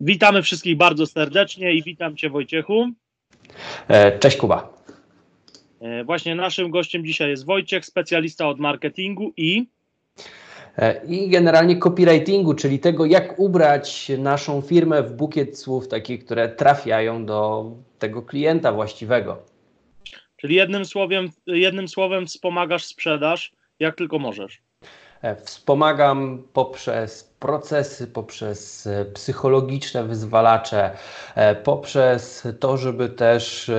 Witamy wszystkich bardzo serdecznie i witam Cię Wojciechu. E, cześć Kuba. E, właśnie naszym gościem dzisiaj jest Wojciech, specjalista od marketingu i e, i generalnie copywritingu, czyli tego, jak ubrać naszą firmę w bukiet słów takich, które trafiają do tego klienta właściwego. Czyli jednym słowem, jednym słowem wspomagasz sprzedaż, jak tylko możesz. E, wspomagam poprzez procesy, poprzez e, psychologiczne wyzwalacze, e, poprzez to, żeby też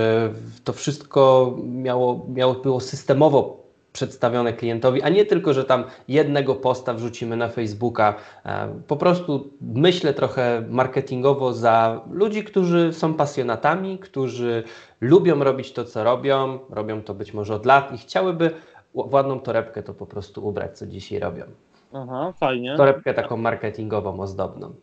to wszystko miało, miało było systemowo przedstawione klientowi, a nie tylko, że tam jednego posta wrzucimy na Facebooka. Po prostu myślę trochę marketingowo za ludzi, którzy są pasjonatami, którzy lubią robić to, co robią, robią to być może od lat i chciałyby ładną torebkę to po prostu ubrać, co dzisiaj robią. Aha, fajnie. Torebkę taką marketingową, ozdobną.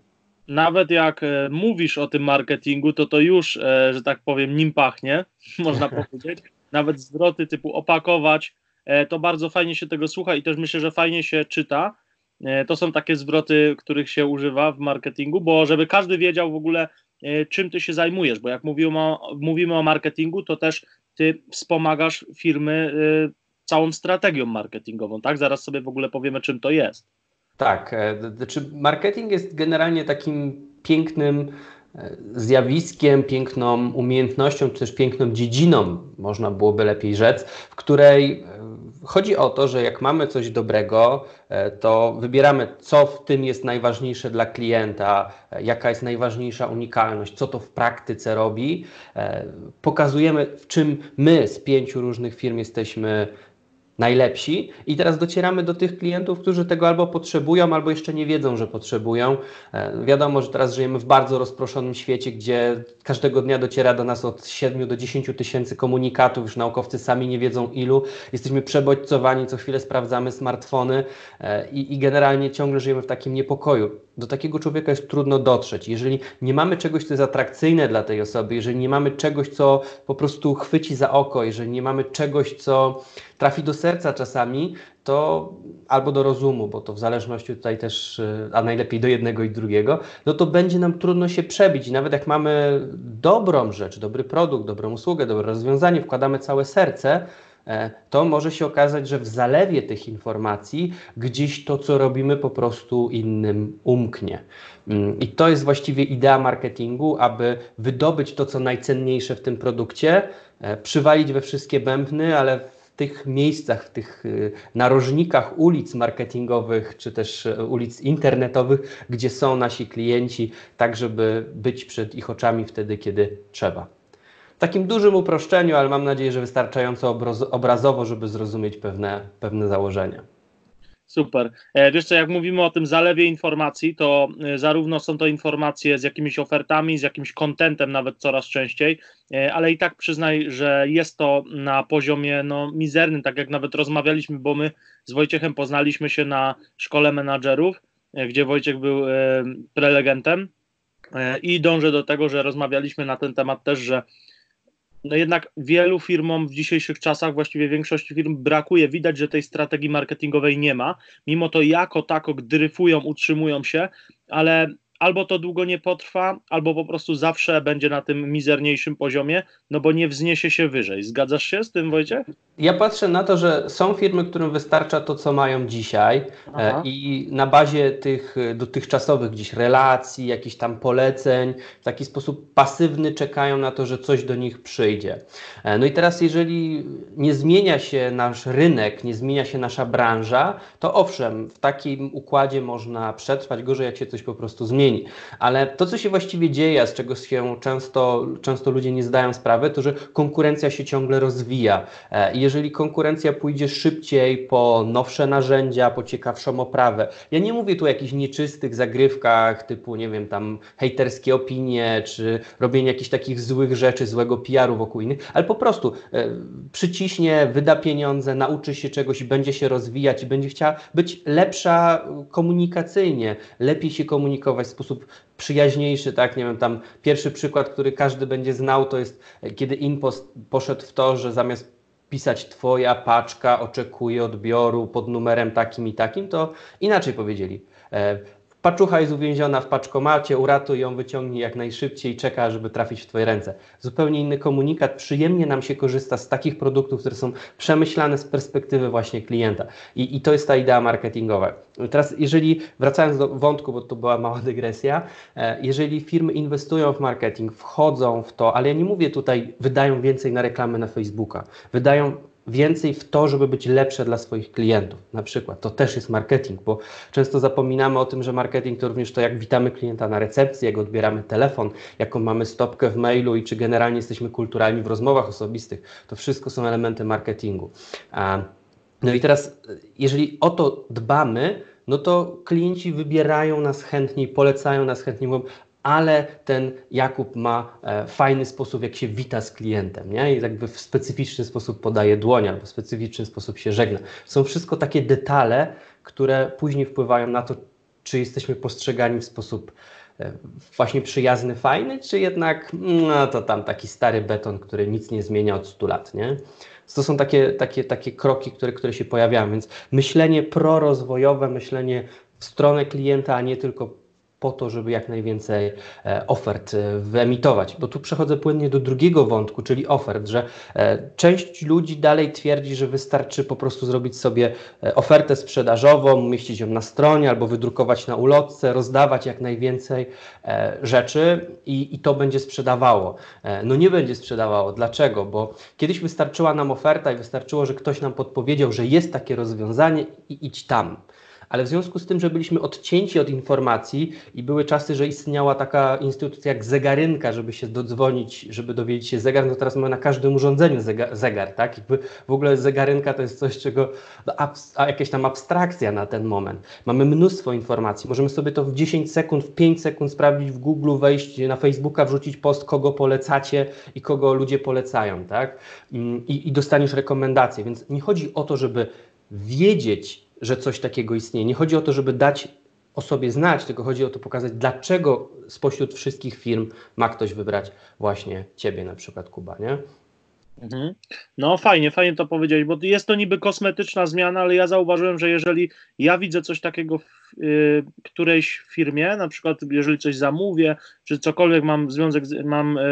Nawet jak e, mówisz o tym marketingu, to to już, e, że tak powiem, nim pachnie, można powiedzieć. Nawet zwroty typu opakować, e, to bardzo fajnie się tego słucha i też myślę, że fajnie się czyta. To są takie zwroty, których się używa w marketingu, bo żeby każdy wiedział w ogóle, czym ty się zajmujesz, bo jak mówimy o, mówimy o marketingu, to też ty wspomagasz firmy całą strategią marketingową, tak? Zaraz sobie w ogóle powiemy, czym to jest. Tak, znaczy marketing jest generalnie takim pięknym e, zjawiskiem, piękną umiejętnością, czy też piękną dziedziną, można byłoby lepiej rzec, w której e, chodzi o to, że jak mamy coś dobrego, to wybieramy, co w tym jest najważniejsze dla klienta, jaka jest najważniejsza unikalność, co to w praktyce robi. Pokazujemy, w czym my z pięciu różnych firm jesteśmy najlepsi i teraz docieramy do tych klientów, którzy tego albo potrzebują, albo jeszcze nie wiedzą, że potrzebują. E, wiadomo, że teraz żyjemy w bardzo rozproszonym świecie, gdzie każdego dnia dociera do nas od 7 do 10 tysięcy komunikatów, już naukowcy sami nie wiedzą ilu. Jesteśmy przebodźcowani, co chwilę sprawdzamy smartfony e, i, i generalnie ciągle żyjemy w takim niepokoju. Do takiego człowieka jest trudno dotrzeć. Jeżeli nie mamy czegoś, co jest atrakcyjne dla tej osoby, jeżeli nie mamy czegoś, co po prostu chwyci za oko, jeżeli nie mamy czegoś, co trafi do serca czasami, to albo do rozumu, bo to w zależności tutaj też, y, a najlepiej do jednego i drugiego, no to będzie nam trudno się przebić. I nawet jak mamy dobrą rzecz, dobry produkt, dobrą usługę, dobre rozwiązanie, wkładamy całe serce, e, to może się okazać, że w zalewie tych informacji gdzieś to, co robimy, po prostu innym umknie. Mm, I to jest właściwie idea marketingu, aby wydobyć to, co najcenniejsze w tym produkcie, e, przywalić we wszystkie bębny, ale tych miejscach, w tych y, narożnikach ulic marketingowych, czy też y, ulic internetowych, gdzie są nasi klienci, tak żeby być przed ich oczami wtedy, kiedy trzeba. W takim dużym uproszczeniu, ale mam nadzieję, że wystarczająco obrazowo, żeby zrozumieć pewne, pewne założenia. Super. E, wiesz co, jak mówimy o tym zalewie informacji, to e, zarówno są to informacje z jakimiś ofertami, z jakimś kontentem nawet coraz częściej, e, ale i tak przyznaj, że jest to na poziomie no, mizernym, tak jak nawet rozmawialiśmy, bo my z Wojciechem poznaliśmy się na szkole menadżerów, gdzie Wojciech był prelegentem i dążę do tego, że rozmawialiśmy na ten temat też, że no jednak wielu firmom w dzisiejszych czasach, właściwie większości firm brakuje, widać, że tej strategii marketingowej nie ma, mimo to jako tako dryfują, utrzymują się, ale albo to długo nie potrwa, albo po prostu zawsze będzie na tym mizerniejszym poziomie, no bo nie wzniesie się wyżej. Zgadzasz się z tym, Wojciech? Ja patrzę na to, że są firmy, którym wystarcza to, co mają dzisiaj e, Aha. i na bazie tych e, dotychczasowych gdzieś relacji, jakichś tam poleceń, w taki sposób pasywny czekają na to, że coś do nich przyjdzie. E, no i teraz, jeżeli nie zmienia się nasz rynek, nie zmienia się nasza branża, to owszem, w takim układzie można przetrwać gorzej, jak się coś po prostu zmieni. Ale to, co się właściwie dzieje, z czego się często, często ludzie nie zdają sprawy, to że konkurencja się ciągle rozwija. I jeżeli konkurencja pójdzie szybciej po nowsze narzędzia, po ciekawszą oprawę. Ja nie mówię tu o jakichś nieczystych zagrywkach typu, nie wiem, tam hejterskie opinie, czy robienie jakichś takich złych rzeczy, złego PR-u wokół innych, ale po prostu e, przyciśnie, wyda pieniądze, nauczy się czegoś będzie się rozwijać i będzie chciała być lepsza komunikacyjnie, lepiej się komunikować w sposób przyjaźniejszy, tak, nie wiem, tam pierwszy przykład, który każdy będzie znał, to jest e, kiedy Impost poszedł w to, że zamiast pisać Twoja paczka oczekuje odbioru pod numerem takim i takim, to inaczej powiedzieli. Paczucha jest uwięziona w paczkomacie, uratuj ją, wyciągnij jak najszybciej i czeka, żeby trafić w Twoje ręce. Zupełnie inny komunikat, przyjemnie nam się korzysta z takich produktów, które są przemyślane z perspektywy właśnie klienta. I, i to jest ta idea marketingowa. Teraz, jeżeli wracając do wątku, bo to była mała dygresja, e, jeżeli firmy inwestują w marketing, wchodzą w to, ale ja nie mówię tutaj, wydają więcej na reklamy na Facebooka, wydają więcej w to, żeby być lepsze dla swoich klientów. Na przykład to też jest marketing, bo często zapominamy o tym, że marketing to również to, jak witamy klienta na recepcji, jak odbieramy telefon, jaką mamy stopkę w mailu i czy generalnie jesteśmy kulturalni w rozmowach osobistych. To wszystko są elementy marketingu. No i teraz, jeżeli o to dbamy, no to klienci wybierają nas chętniej, polecają nas chętniej, mówią, ale ten Jakub ma e, fajny sposób, jak się wita z klientem, nie? I jakby w specyficzny sposób podaje dłoń albo w specyficzny sposób się żegna. Są wszystko takie detale, które później wpływają na to, czy jesteśmy postrzegani w sposób e, właśnie przyjazny, fajny, czy jednak no to tam taki stary beton, który nic nie zmienia od 100 lat, nie? To są takie, takie, takie kroki, które, które się pojawiają, więc myślenie prorozwojowe, myślenie w stronę klienta, a nie tylko po to, żeby jak najwięcej e, ofert e, wyemitować. Bo tu przechodzę płynnie do drugiego wątku, czyli ofert, że e, część ludzi dalej twierdzi, że wystarczy po prostu zrobić sobie ofertę sprzedażową, umieścić ją na stronie albo wydrukować na ulotce, rozdawać jak najwięcej rzeczy i, i to będzie sprzedawało. No nie będzie sprzedawało. Dlaczego? Bo kiedyś wystarczyła nam oferta i wystarczyło, że ktoś nam podpowiedział, że jest takie rozwiązanie i idź tam ale w związku z tym, że byliśmy odcięci od informacji i były czasy, że istniała taka instytucja jak zegarynka, żeby się dodzwonić, żeby dowiedzieć się zegar, no teraz mamy na każdym urządzeniu zegar, zegar tak? Jakby w ogóle zegarynka to jest coś, czego, no, a jakieś tam abstrakcja na ten moment. Mamy mnóstwo informacji, możemy sobie to w 10 sekund, w 5 sekund sprawdzić w Google, wejść na Facebooka, wrzucić post, kogo polecacie i kogo ludzie polecają, tak? I, i dostaniesz rekomendacje, więc nie chodzi o to, żeby wiedzieć, że coś takiego istnieje. Nie chodzi o to, żeby dać o sobie znać, tylko chodzi o to pokazać, dlaczego spośród wszystkich firm ma ktoś wybrać właśnie ciebie, na przykład Kuba, nie? Mhm. No fajnie, fajnie to powiedzieć, bo jest to niby kosmetyczna zmiana, ale ja zauważyłem, że jeżeli ja widzę coś takiego w y, którejś firmie, na przykład jeżeli coś zamówię, czy cokolwiek mam związek, mam y,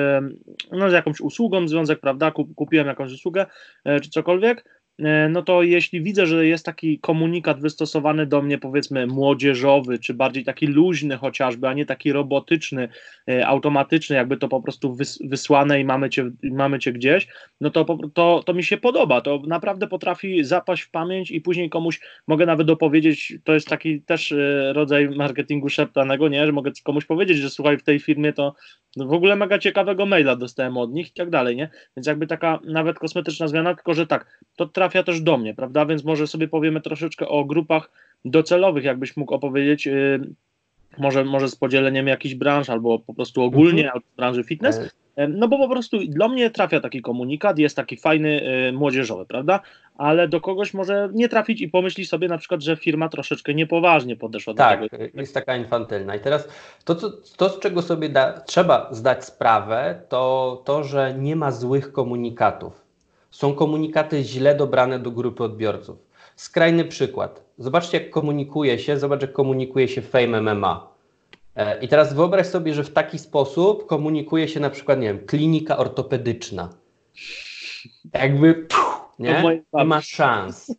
no, z jakąś usługą związek, prawda, kupiłem jakąś usługę, y, czy cokolwiek, no to jeśli widzę, że jest taki komunikat wystosowany do mnie, powiedzmy, młodzieżowy, czy bardziej taki luźny chociażby, a nie taki robotyczny, e, automatyczny, jakby to po prostu wysłane i mamy cię, mamy cię gdzieś, no to, to, to mi się podoba. To naprawdę potrafi zapaść w pamięć i później komuś mogę nawet dopowiedzieć, to jest taki też e, rodzaj marketingu szeptanego, nie, że mogę komuś powiedzieć, że słuchaj, w tej firmie to w ogóle mega ciekawego maila dostałem od nich i tak dalej, nie? Więc jakby taka nawet kosmetyczna zmiana, tylko że tak, to trafia też do mnie, prawda? Więc może sobie powiemy troszeczkę o grupach docelowych, jakbyś mógł opowiedzieć, yy, może, może z podzieleniem jakichś branż, albo po prostu ogólnie, mhm. albo branży fitness. E. No bo po prostu dla mnie trafia taki komunikat, jest taki fajny, yy, młodzieżowy, prawda? Ale do kogoś może nie trafić i pomyśli sobie na przykład, że firma troszeczkę niepoważnie podeszła tak, do tego. Tak, jest taka infantylna. I teraz to, to, to z czego sobie da, trzeba zdać sprawę, to to, że nie ma złych komunikatów są komunikaty źle dobrane do grupy odbiorców. Skrajny przykład. Zobaczcie, jak komunikuje się, zobacz, jak komunikuje się Fame MMA. E, I teraz wyobraź sobie, że w taki sposób komunikuje się na przykład, nie wiem, klinika ortopedyczna. Jakby, nie? Nie ma szans.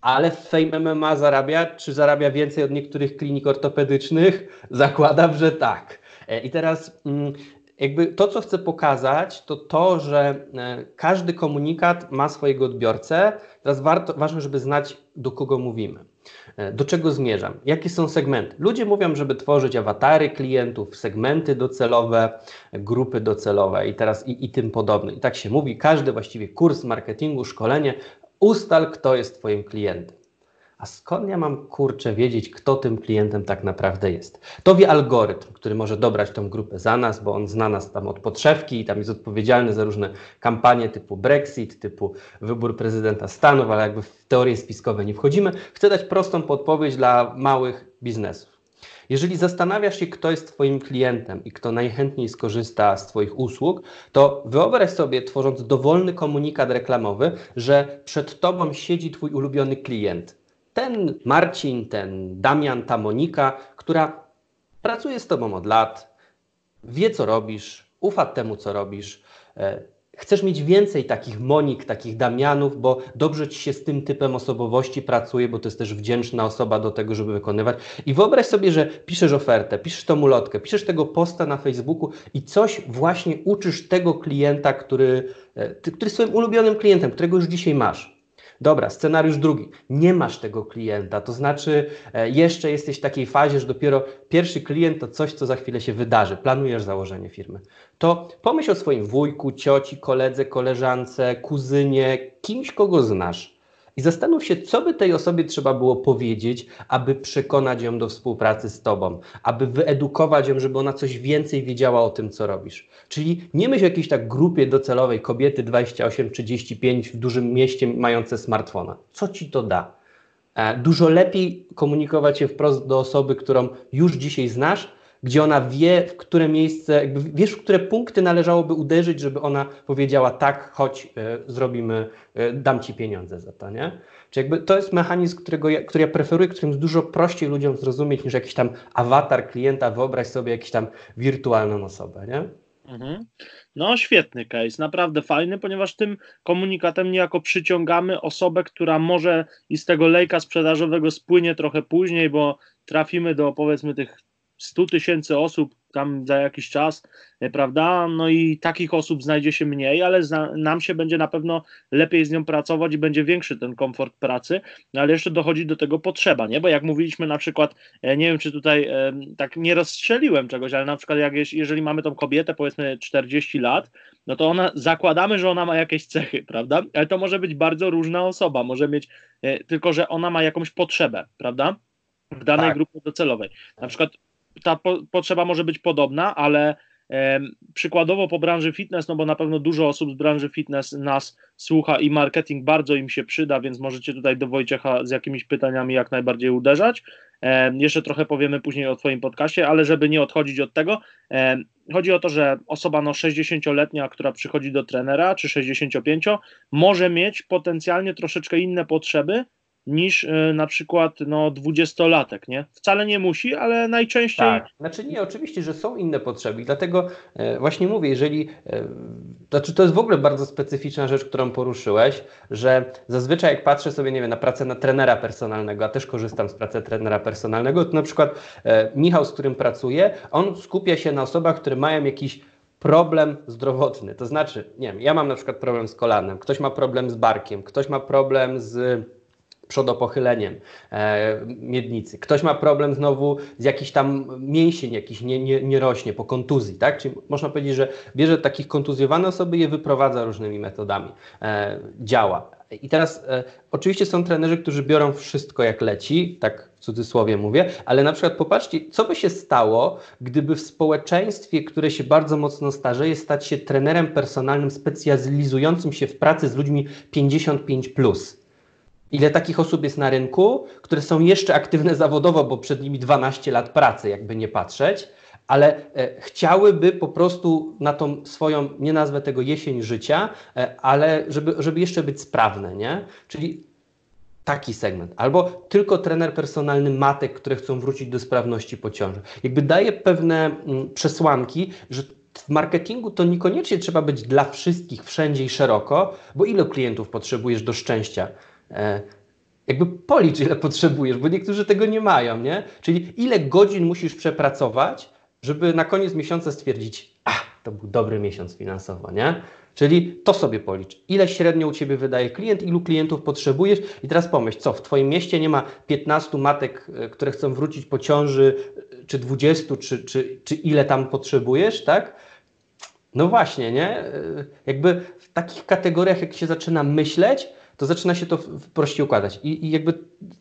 Ale Fame MMA zarabia, czy zarabia więcej od niektórych klinik ortopedycznych? Zakładam, że tak. E, I teraz mm, jakby to, co chcę pokazać, to to, że e, każdy komunikat ma swojego odbiorcę. Teraz warto, ważne, żeby znać, do kogo mówimy. E, do czego zmierzam? Jakie są segmenty? Ludzie mówią, żeby tworzyć awatary klientów, segmenty docelowe, grupy docelowe i teraz i, i tym podobne. I tak się mówi, każdy właściwie kurs marketingu, szkolenie, ustal, kto jest Twoim klientem a skąd ja mam kurczę wiedzieć, kto tym klientem tak naprawdę jest? To wie algorytm, który może dobrać tą grupę za nas, bo on zna nas tam od podszewki i tam jest odpowiedzialny za różne kampanie typu Brexit, typu wybór prezydenta Stanów, ale jakby w teorie spiskowe nie wchodzimy. Chcę dać prostą podpowiedź dla małych biznesów. Jeżeli zastanawiasz się, kto jest Twoim klientem i kto najchętniej skorzysta z Twoich usług, to wyobraź sobie, tworząc dowolny komunikat reklamowy, że przed Tobą siedzi Twój ulubiony klient ten Marcin, ten Damian, ta Monika, która pracuje z Tobą od lat, wie co robisz, ufa temu co robisz, e, chcesz mieć więcej takich Monik, takich Damianów, bo dobrze ci się z tym typem osobowości pracuje, bo to jest też wdzięczna osoba do tego, żeby wykonywać. I wyobraź sobie, że piszesz ofertę, piszesz tą ulotkę, piszesz tego posta na Facebooku i coś właśnie uczysz tego klienta, który, e, który jest swoim ulubionym klientem, którego już dzisiaj masz. Dobra, scenariusz drugi. Nie masz tego klienta, to znaczy e, jeszcze jesteś w takiej fazie, że dopiero pierwszy klient to coś, co za chwilę się wydarzy. Planujesz założenie firmy. To pomyśl o swoim wujku, cioci, koledze, koleżance, kuzynie, kimś, kogo znasz i zastanów się, co by tej osobie trzeba było powiedzieć, aby przekonać ją do współpracy z Tobą, aby wyedukować ją, żeby ona coś więcej wiedziała o tym, co robisz. Czyli nie myśl o jakiejś tak grupie docelowej kobiety 28-35 w dużym mieście mające smartfona. Co Ci to da? E, dużo lepiej komunikować się wprost do osoby, którą już dzisiaj znasz, gdzie ona wie, w które miejsce, wiesz, w które punkty należałoby uderzyć, żeby ona powiedziała tak, chodź, y, zrobimy, y, dam ci pieniądze za to, nie? Czy jakby to jest mechanizm, którego ja, który ja preferuję, którym jest dużo prościej ludziom zrozumieć niż jakiś tam awatar klienta, wyobraź sobie jakiś tam wirtualną osobę, nie? Mhm. No, świetny case, naprawdę fajny, ponieważ tym komunikatem niejako przyciągamy osobę, która może i z tego lejka sprzedażowego spłynie trochę później, bo trafimy do powiedzmy tych 100 tysięcy osób tam za jakiś czas, e, prawda? No i takich osób znajdzie się mniej, ale nam się będzie na pewno lepiej z nią pracować i będzie większy ten komfort pracy, no ale jeszcze dochodzi do tego potrzeba, nie? Bo jak mówiliśmy na przykład, e, nie wiem czy tutaj e, tak nie rozstrzeliłem czegoś, ale na przykład jak jeżeli mamy tą kobietę powiedzmy 40 lat, no to ona, zakładamy, że ona ma jakieś cechy, prawda? Ale to może być bardzo różna osoba, może mieć, tylko że ona ma jakąś potrzebę, prawda? w danej tak. grupie docelowej. Na przykład ta po, potrzeba może być podobna, ale e, przykładowo po branży fitness, no bo na pewno dużo osób z branży fitness nas słucha i marketing bardzo im się przyda, więc możecie tutaj do Wojciecha z jakimiś pytaniami jak najbardziej uderzać. E, jeszcze trochę powiemy później o Twoim podcaście, ale żeby nie odchodzić od tego, e, chodzi o to, że osoba no 60-letnia, która przychodzi do trenera, czy 65, może mieć potencjalnie troszeczkę inne potrzeby niż y, na przykład no, dwudziestolatek, nie? Wcale nie musi, ale najczęściej... Tak, znaczy nie, oczywiście, że są inne potrzeby i dlatego e, właśnie mówię, jeżeli... E, znaczy to jest w ogóle bardzo specyficzna rzecz, którą poruszyłeś, że zazwyczaj jak patrzę sobie, nie wiem, na pracę na trenera personalnego, a też korzystam z pracy trenera personalnego, to na przykład e, Michał, z którym pracuję, on skupia się na osobach, które mają jakiś problem zdrowotny. To znaczy, nie wiem, ja mam na przykład problem z kolanem, ktoś ma problem z barkiem, ktoś ma problem z przodopochyleniem e, miednicy. Ktoś ma problem znowu z jakiś tam mięsień jakiś nie, nie, nie rośnie po kontuzji, tak? Czyli można powiedzieć, że bierze takich kontuzjowane osoby je wyprowadza różnymi metodami. E, działa. I teraz e, oczywiście są trenerzy, którzy biorą wszystko jak leci, tak w cudzysłowie mówię, ale na przykład popatrzcie, co by się stało, gdyby w społeczeństwie, które się bardzo mocno starzeje, stać się trenerem personalnym specjalizującym się w pracy z ludźmi 55+. Plus Ile takich osób jest na rynku, które są jeszcze aktywne zawodowo, bo przed nimi 12 lat pracy, jakby nie patrzeć, ale e, chciałyby po prostu na tą swoją, nie nazwę tego jesień życia, e, ale żeby, żeby jeszcze być sprawne, nie? Czyli taki segment. Albo tylko trener personalny matek, które chcą wrócić do sprawności po ciąży. Jakby daje pewne mm, przesłanki, że w marketingu to niekoniecznie trzeba być dla wszystkich wszędzie i szeroko, bo ile klientów potrzebujesz do szczęścia? E, jakby policz, ile potrzebujesz, bo niektórzy tego nie mają, nie? Czyli ile godzin musisz przepracować, żeby na koniec miesiąca stwierdzić, a, to był dobry miesiąc finansowo, nie? Czyli to sobie policz. Ile średnio u Ciebie wydaje klient, ilu klientów potrzebujesz i teraz pomyśl, co w Twoim mieście nie ma 15 matek, e, które chcą wrócić po ciąży, e, czy 20, czy, czy, czy ile tam potrzebujesz, tak? No właśnie, nie? Jakby w takich kategoriach, jak się zaczyna myśleć, to zaczyna się to prościej układać. I, I, jakby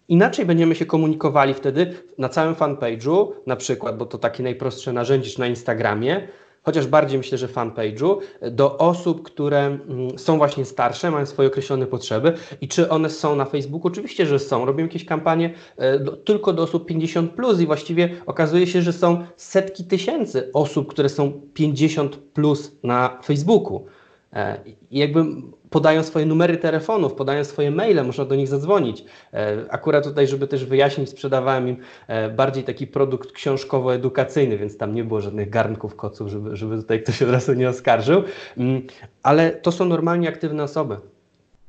inaczej będziemy się komunikowali wtedy na całym fanpage'u, na przykład, bo to takie najprostsze narzędzie na Instagramie, chociaż bardziej myślę, że fanpage'u, do osób, które mm, są właśnie starsze, mają swoje określone potrzeby i czy one są na Facebooku? Oczywiście, że są. Robimy jakieś kampanie e, do, tylko do osób 50 plus i właściwie okazuje się, że są setki tysięcy osób, które są 50 plus na Facebooku. E, I jakby podają swoje numery telefonów, podają swoje maile, można do nich zadzwonić. E, akurat tutaj, żeby też wyjaśnić, sprzedawałem im e, bardziej taki produkt książkowo-edukacyjny, więc tam nie było żadnych garnków koców, żeby, żeby tutaj ktoś od razu nie oskarżył. Mm, ale to są normalnie aktywne osoby.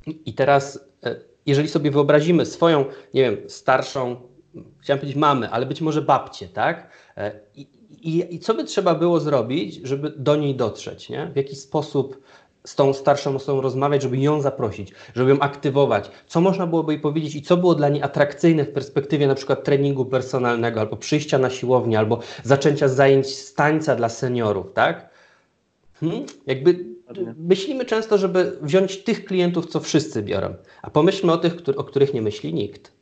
I teraz, jeżeli sobie wyobrazimy swoją, nie wiem, starszą, chciałem powiedzieć mamy, ale być może babcię, tak? I, i, I, co by trzeba było zrobić, żeby do niej dotrzeć? Nie? W jaki sposób z tą starszą osobą rozmawiać, żeby ją zaprosić, żeby ją aktywować? Co można byłoby jej powiedzieć i co było dla niej atrakcyjne w perspektywie na przykład treningu personalnego, albo przyjścia na siłownię, albo zaczęcia zajęć z tańca dla seniorów, tak? Hmm? Jakby myślimy często, żeby wziąć tych klientów, co wszyscy biorą, a pomyślmy o tych, o których nie myśli nikt.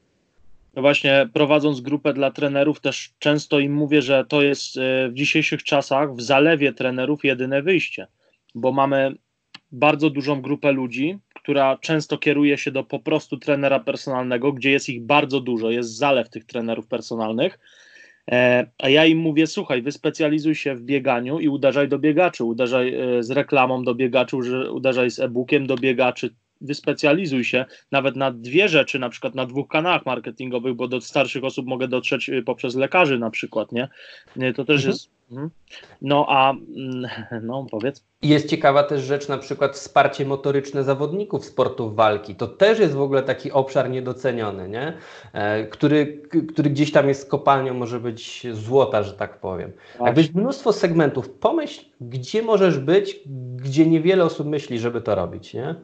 No właśnie, prowadząc grupę dla trenerów, też często im mówię, że to jest e, w dzisiejszych czasach w zalewie trenerów jedyne wyjście, bo mamy bardzo dużą grupę ludzi, która często kieruje się do po prostu trenera personalnego, gdzie jest ich bardzo dużo, jest zalew tych trenerów personalnych. E, a ja im mówię, słuchaj, wyspecjalizuj się w bieganiu i uderzaj do biegaczy, uderzaj e, z reklamą do biegaczy, uderzaj z e-bookiem do biegaczy, wyspecjalizuj się nawet na dwie rzeczy, na przykład na dwóch kanałach marketingowych, bo do starszych osób mogę dotrzeć y, poprzez lekarzy na przykład, nie? To też mhm. jest. Mhm. No a mm, no powiedz. Jest ciekawa też rzecz, na przykład wsparcie motoryczne zawodników sportów walki. To też jest w ogóle taki obszar niedoceniony, nie? E, który, który gdzieś tam jest kopalnią, może być złota, że tak powiem. Jakbyś mnóstwo segmentów. Pomyśl, gdzie możesz być, gdzie niewiele osób myśli, żeby to robić, nie?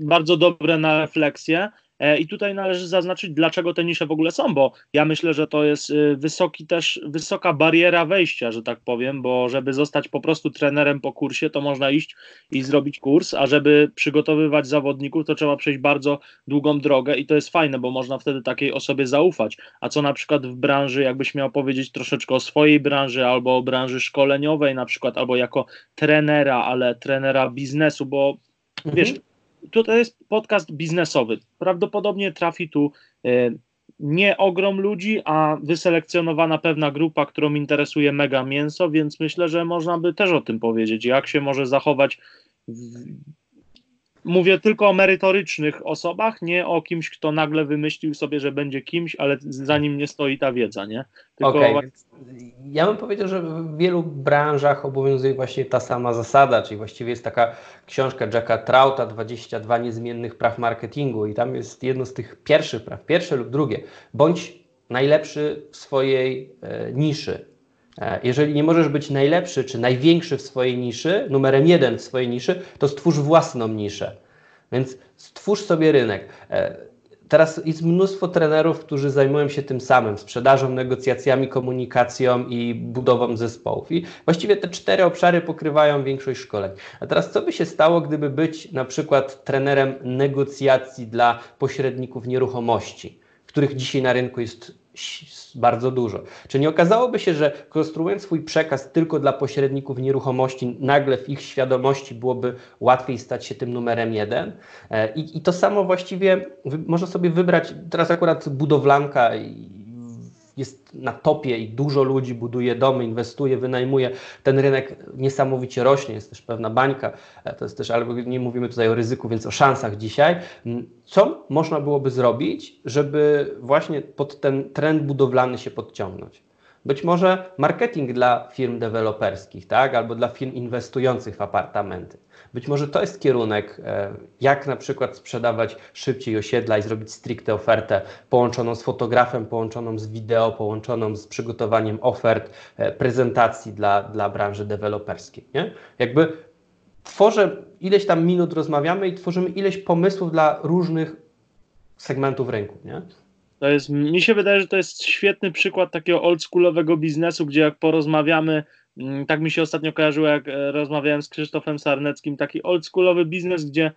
bardzo dobre na refleksję. E, I tutaj należy zaznaczyć, dlaczego te nisze w ogóle są, bo ja myślę, że to jest y, wysoki też, wysoka bariera wejścia, że tak powiem, bo żeby zostać po prostu trenerem po kursie, to można iść i zrobić kurs, a żeby przygotowywać zawodników, to trzeba przejść bardzo długą drogę i to jest fajne, bo można wtedy takiej osobie zaufać. A co na przykład w branży, jakbyś miał powiedzieć troszeczkę o swojej branży albo o branży szkoleniowej na przykład, albo jako trenera, ale trenera biznesu, bo mhm. To jest podcast biznesowy. Prawdopodobnie trafi tu e, nie ogrom ludzi, a wyselekcjonowana pewna grupa, którą interesuje mega mięso, więc myślę, że można by też o tym powiedzieć, jak się może zachować w, Mówię tylko o merytorycznych osobach, nie o kimś, kto nagle wymyślił sobie, że będzie kimś, ale za nim nie stoi ta wiedza, nie? Tylko okay. Ja bym powiedział, że w wielu branżach obowiązuje właśnie ta sama zasada, czyli właściwie jest taka książka Jacka Trauta 22 niezmiennych praw marketingu i tam jest jedno z tych pierwszych praw, pierwsze lub drugie. Bądź najlepszy w swojej e, niszy. E, jeżeli nie możesz być najlepszy czy największy w swojej niszy, numerem jeden w swojej niszy, to stwórz własną niszę. Więc stwórz sobie rynek. E, teraz jest mnóstwo trenerów, którzy zajmują się tym samym sprzedażą, negocjacjami, komunikacją i budową zespołów. I właściwie te cztery obszary pokrywają większość szkoleń. A teraz, co by się stało, gdyby być na przykład trenerem negocjacji dla pośredników nieruchomości, których dzisiaj na rynku jest bardzo dużo. Czy nie okazałoby się, że konstruując swój przekaz tylko dla pośredników nieruchomości, nagle w ich świadomości byłoby łatwiej stać się tym numerem jeden? E, I, i to samo właściwie można sobie wybrać, teraz akurat budowlanka jest na topie i dużo ludzi buduje domy, inwestuje, wynajmuje. Ten rynek niesamowicie rośnie, jest też pewna bańka. E, to jest też, ale nie mówimy tutaj o ryzyku, więc o szansach dzisiaj. Mm, co można byłoby zrobić, żeby właśnie pod ten trend budowlany się podciągnąć? Być może marketing dla firm deweloperskich, tak? albo dla firm inwestujących w apartamenty. Być może to jest kierunek, e, jak na przykład sprzedawać szybciej osiedla i zrobić stricte ofertę połączoną z fotografem, połączoną z wideo, połączoną z przygotowaniem ofert, e, prezentacji dla, dla branży deweloperskiej. Nie? Jakby tworzę, ileś tam minut rozmawiamy i tworzymy ileś pomysłów dla różnych segmentów rynku. Nie? To jest, mi się wydaje, że to jest świetny przykład takiego oldschoolowego biznesu, gdzie jak porozmawiamy, tak mi się ostatnio kojarzyło, jak e, rozmawiałem z Krzysztofem Sarneckim, taki oldschoolowy biznes, gdzie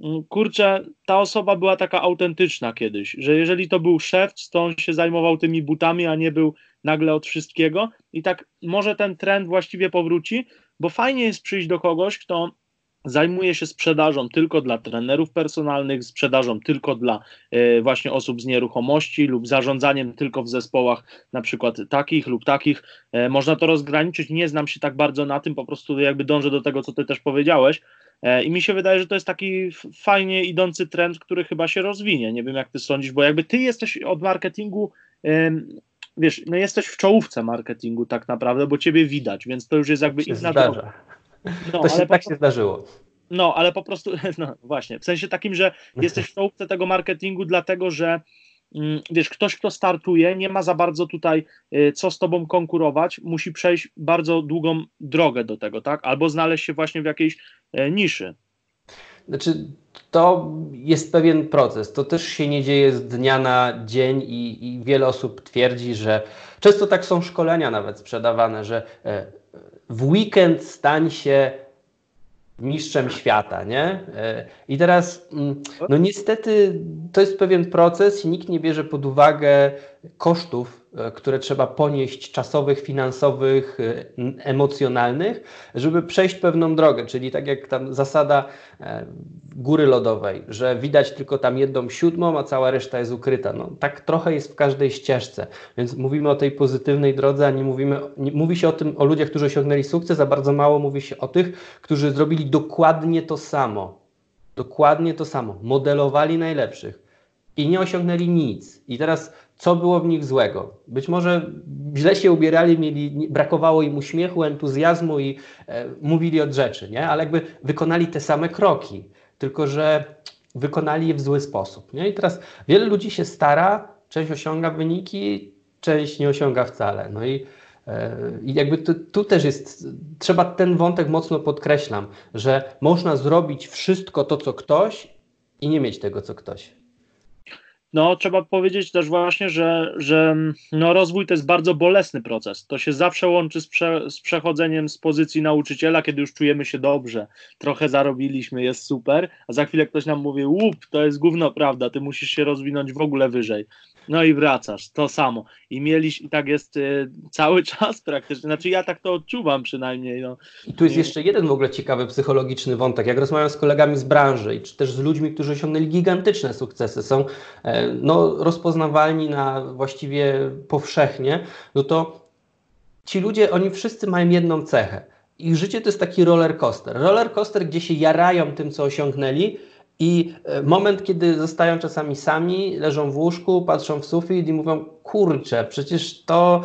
mm, kurczę, ta osoba była taka autentyczna kiedyś, że jeżeli to był szef, to on się zajmował tymi butami, a nie był nagle od wszystkiego. I tak może ten trend właściwie powróci, bo fajnie jest przyjść do kogoś, kto zajmuje się sprzedażą tylko dla trenerów personalnych, sprzedażą tylko dla e, właśnie osób z nieruchomości lub zarządzaniem tylko w zespołach na przykład takich lub takich. E, można to rozgraniczyć, nie znam się tak bardzo na tym, po prostu jakby dążę do tego, co ty też powiedziałeś, E, I mi się wydaje, że to jest taki fajnie idący trend, który chyba się rozwinie. Nie wiem, jak ty sądzisz, bo jakby ty jesteś od marketingu, wiesz, no jesteś w czołówce marketingu tak naprawdę, bo ciebie widać, więc to już jest jakby inna zdarza. No, to się, tak się zdarzyło. No, ale po prostu, no właśnie, w sensie takim, że jesteś w czołówce tego marketingu, dlatego że mm, wiesz, ktoś, kto startuje, nie ma za bardzo tutaj y, co z tobą konkurować, musi przejść bardzo długą drogę do tego, tak? Albo znaleźć się właśnie w jakiejś y, niszy. Znaczy, to jest pewien proces. To też się nie dzieje z dnia na dzień i, i wiele osób twierdzi, że często tak są szkolenia nawet sprzedawane, że e, w weekend stań się mistrzem świata, nie? E, I teraz, mm, no niestety, to jest pewien proces i nikt nie bierze pod uwagę kosztów, które trzeba ponieść czasowych, finansowych, e, emocjonalnych, żeby przejść pewną drogę. Czyli tak jak tam zasada e, góry lodowej, że widać tylko tam jedną siódmą, a cała reszta jest ukryta. No, tak trochę jest w każdej ścieżce. Więc mówimy o tej pozytywnej drodze, a nie mówimy, nie, mówi się o tym, o ludziach, którzy osiągnęli sukces, a bardzo mało mówi się o tych, którzy zrobili dokładnie to samo. Dokładnie to samo. Modelowali najlepszych i nie osiągnęli nic. I teraz co było w nich złego. Być może źle się ubierali, mieli, brakowało im uśmiechu, entuzjazmu i e, mówili od rzeczy, nie? ale jakby wykonali te same kroki, tylko że wykonali je w zły sposób. Nie? I teraz wiele ludzi się stara, część osiąga wyniki, część nie osiąga wcale. No i, e, i jakby tu, tu też jest, trzeba ten wątek mocno podkreślam, że można zrobić wszystko to, co ktoś i nie mieć tego, co ktoś no trzeba powiedzieć też właśnie, że, że no, rozwój to jest bardzo bolesny proces. To się zawsze łączy z, prze, z przechodzeniem z pozycji nauczyciela, kiedy już czujemy się dobrze, trochę zarobiliśmy, jest super, a za chwilę ktoś nam mówi, łup, to jest gówno prawda, ty musisz się rozwinąć w ogóle wyżej. No i wracasz, to samo. I mieliś, i tak jest y, cały czas praktycznie. Znaczy ja tak to odczuwam przynajmniej. No. I tu jest jeszcze jeden w ogóle ciekawy psychologiczny wątek. Jak rozmawiam z kolegami z branży, czy też z ludźmi, którzy osiągnęli gigantyczne sukcesy, są e, no, rozpoznawalni na właściwie powszechnie, no to ci ludzie, oni wszyscy mają jedną cechę. Ich życie to jest taki roller coaster. Roller coaster, gdzie się jarają tym, co osiągnęli, i e, moment, kiedy zostają czasami sami, leżą w łóżku, patrzą w sufit i mówią: Kurczę, przecież to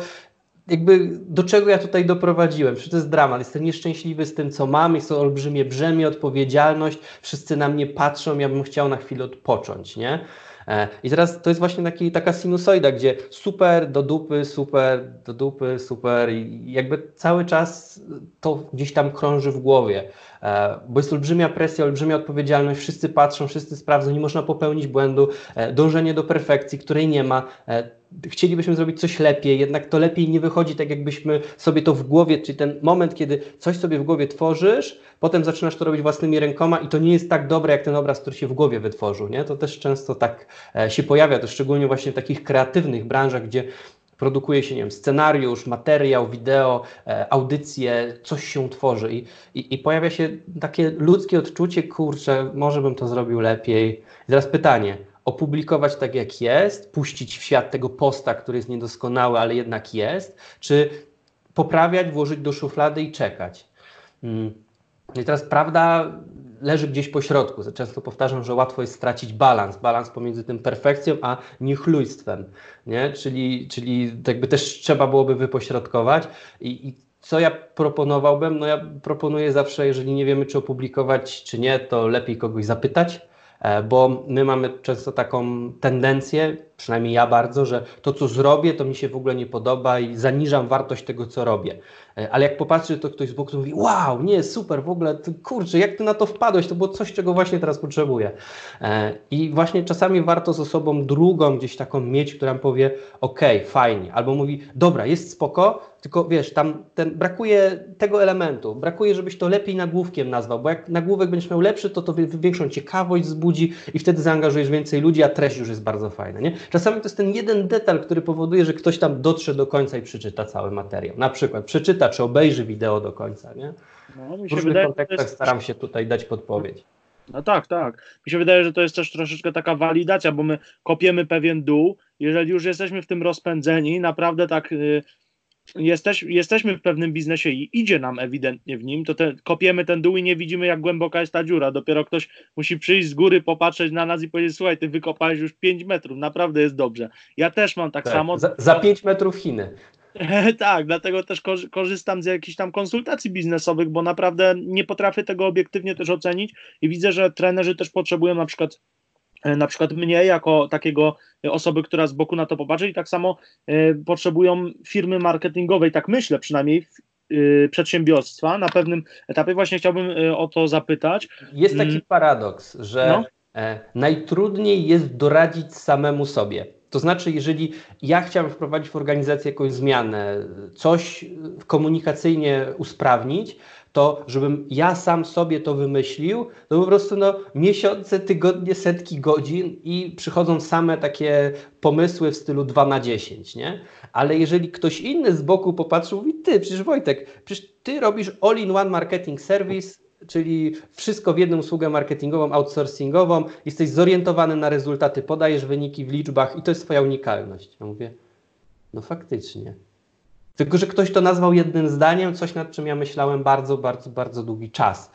jakby do czego ja tutaj doprowadziłem? Przecież to jest dramat. Jestem nieszczęśliwy z tym, co mam, jest to olbrzymie brzemię, odpowiedzialność, wszyscy na mnie patrzą, ja bym chciał na chwilę odpocząć, nie? E, I teraz to jest właśnie taki, taka sinusoida, gdzie super do dupy, super do dupy, super i jakby cały czas to gdzieś tam krąży w głowie. E, bo jest olbrzymia presja, olbrzymia odpowiedzialność, wszyscy patrzą, wszyscy sprawdzą, nie można popełnić błędu, e, dążenie do perfekcji, której nie ma. E, chcielibyśmy zrobić coś lepiej, jednak to lepiej nie wychodzi tak, jakbyśmy sobie to w głowie, czyli ten moment, kiedy coś sobie w głowie tworzysz, potem zaczynasz to robić własnymi rękoma i to nie jest tak dobre, jak ten obraz, który się w głowie wytworzył. Nie? To też często tak się pojawia, to szczególnie właśnie w takich kreatywnych branżach, gdzie produkuje się, nie wiem, scenariusz, materiał, wideo, e, audycje, coś się tworzy i, i, i, pojawia się takie ludzkie odczucie, kurczę, może bym to zrobił lepiej. I teraz pytanie, opublikować tak jak jest, puścić w świat tego posta, który jest niedoskonały, ale jednak jest, czy poprawiać, włożyć do szuflady i czekać. Hmm. I teraz prawda leży gdzieś po środku. Często powtarzam, że łatwo jest stracić balans, balans pomiędzy tym perfekcją a niechlujstwem, nie? Czyli, czyli jakby też trzeba byłoby wypośrodkować i, i co ja proponowałbym? No ja proponuję zawsze, jeżeli nie wiemy, czy opublikować, czy nie, to lepiej kogoś zapytać, e, bo my mamy często taką tendencję, przynajmniej ja bardzo, że to, co zrobię, to mi się w ogóle nie podoba i zaniżam wartość tego, co robię. E, ale jak popatrzy, to ktoś z boku mówi, wow, nie, super, w ogóle, kurczę, jak ty na to wpadłeś, to było coś, czego właśnie teraz potrzebuję. E, I właśnie czasami warto z osobą drugą gdzieś taką mieć, która powie, ok, fajnie, albo mówi, dobra, jest spoko, tylko wiesz, tam ten, brakuje tego elementu, brakuje, żebyś to lepiej nagłówkiem nazwał, bo jak nagłówek będziesz miał lepszy, to to większą ciekawość wzbudzi i wtedy zaangażujesz więcej ludzi, a treść już jest bardzo fajna. Nie? Czasami to jest ten jeden detal, który powoduje, że ktoś tam dotrze do końca i przeczyta cały materiał. Na przykład przeczyta czy obejrzy wideo do końca. Nie? No, w różnych wydaje, kontekstach jest... staram się tutaj dać podpowiedź. No tak, tak. Mi się wydaje, że to jest też troszeczkę taka walidacja, bo my kopiemy pewien dół. Jeżeli już jesteśmy w tym rozpędzeni, naprawdę tak y, jesteś, jesteśmy w pewnym biznesie i idzie nam ewidentnie w nim, to te, kopiemy ten dół i nie widzimy, jak głęboka jest ta dziura. Dopiero ktoś musi przyjść z góry, popatrzeć na nas i powiedzieć: Słuchaj, ty wykopałeś już 5 metrów, naprawdę jest dobrze. Ja też mam tak, tak samo. Za, za 5 metrów Chiny. tak, dlatego też korzystam z jakichś tam konsultacji biznesowych, bo naprawdę nie potrafię tego obiektywnie też ocenić i widzę, że trenerzy też potrzebują na przykład na przykład mnie jako takiego osoby, która z boku na to popatrzy i tak samo y, potrzebują firmy marketingowej, tak myślę przynajmniej, y, przedsiębiorstwa na pewnym etapie. Właśnie chciałbym o to zapytać. Jest taki mm. paradoks, że no. e, najtrudniej jest doradzić samemu sobie. To znaczy, jeżeli ja chciałem wprowadzić w organizacji jakąś zmianę, coś komunikacyjnie usprawnić, to żebym ja sam sobie to wymyślił, to po prostu no, miesiące, tygodnie, setki godzin i przychodzą same takie pomysły w stylu 2 na 10, nie? Ale jeżeli ktoś inny z boku popatrzył, mówi, ty, przecież Wojtek, przecież ty robisz all-in-one marketing service, czyli wszystko w jedną usługę marketingową, outsourcingową, jesteś zorientowany na rezultaty, podajesz wyniki w liczbach i to jest Twoja unikalność. Ja mówię, no faktycznie. Tylko, że ktoś to nazwał jednym zdaniem, coś nad czym ja myślałem bardzo, bardzo, bardzo długi czas.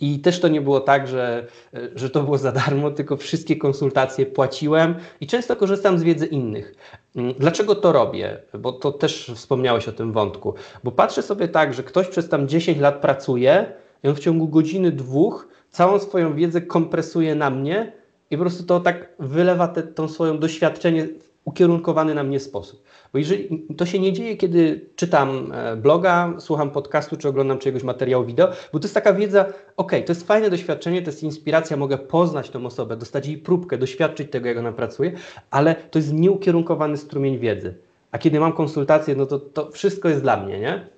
I też to nie było tak, że, że to było za darmo, tylko wszystkie konsultacje płaciłem i często korzystam z wiedzy innych. Mm, dlaczego to robię? Bo to też wspomniałeś o tym wątku. Bo patrzę sobie tak, że ktoś przez tam 10 lat pracuje, i on w ciągu godziny, dwóch całą swoją wiedzę kompresuje na mnie i po prostu to tak wylewa te, tą swoją doświadczenie w ukierunkowany na mnie sposób. Bo jeżeli to się nie dzieje, kiedy czytam e, bloga, słucham podcastu, czy oglądam czegoś materiału wideo, bo to jest taka wiedza, ok, to jest fajne doświadczenie, to jest inspiracja, mogę poznać tą osobę, dostać jej próbkę, doświadczyć tego, jak ona pracuje, ale to jest nieukierunkowany strumień wiedzy. A kiedy mam konsultację, no to, to wszystko jest dla mnie, nie?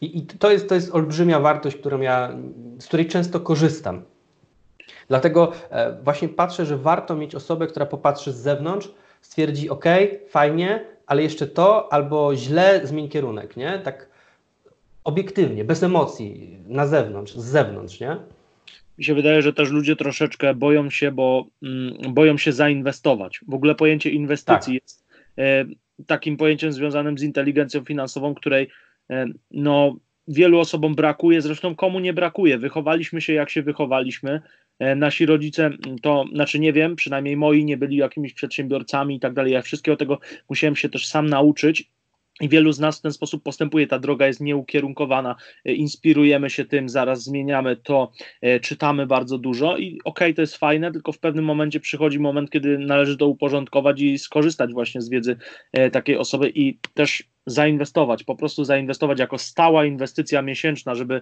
I, I, to, jest, to jest olbrzymia wartość, którą ja, z której często korzystam. Dlatego e, właśnie patrzę, że warto mieć osobę, która popatrzy z zewnątrz, stwierdzi, ok, fajnie, ale jeszcze to, albo źle, zmień kierunek, nie? Tak obiektywnie, bez emocji, na zewnątrz, z zewnątrz, nie? Mi się wydaje, że też ludzie troszeczkę boją się, bo mm, boją się zainwestować. W ogóle pojęcie inwestycji tak. jest e, takim pojęciem związanym z inteligencją finansową, której e, no, wielu osobom brakuje, zresztą komu nie brakuje. Wychowaliśmy się jak się wychowaliśmy. E, nasi rodzice, to znaczy nie wiem, przynajmniej moi nie byli jakimiś przedsiębiorcami i tak dalej. Ja wszystkiego tego musiałem się też sam nauczyć. I wielu z nas w ten sposób postępuje. Ta droga jest nieukierunkowana, e, inspirujemy się tym, zaraz zmieniamy to, e, czytamy bardzo dużo i okej, okay, to jest fajne, tylko w pewnym momencie przychodzi moment, kiedy należy to uporządkować i skorzystać właśnie z wiedzy takiej osoby i też zainwestować, po prostu zainwestować jako stała inwestycja miesięczna, żeby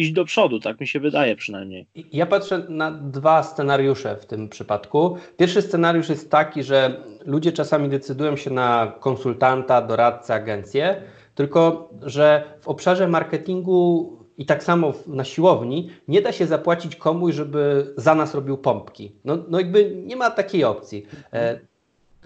iść do przodu, tak mi się wydaje przynajmniej. Ja patrzę na dwa scenariusze w tym przypadku. Pierwszy scenariusz jest taki, że ludzie czasami decydują się na konsultanta, doradcę, agencję, tylko że w obszarze marketingu i tak samo na siłowni nie da się zapłacić komuś, żeby za nas robił pompki. No, no jakby nie ma takiej opcji.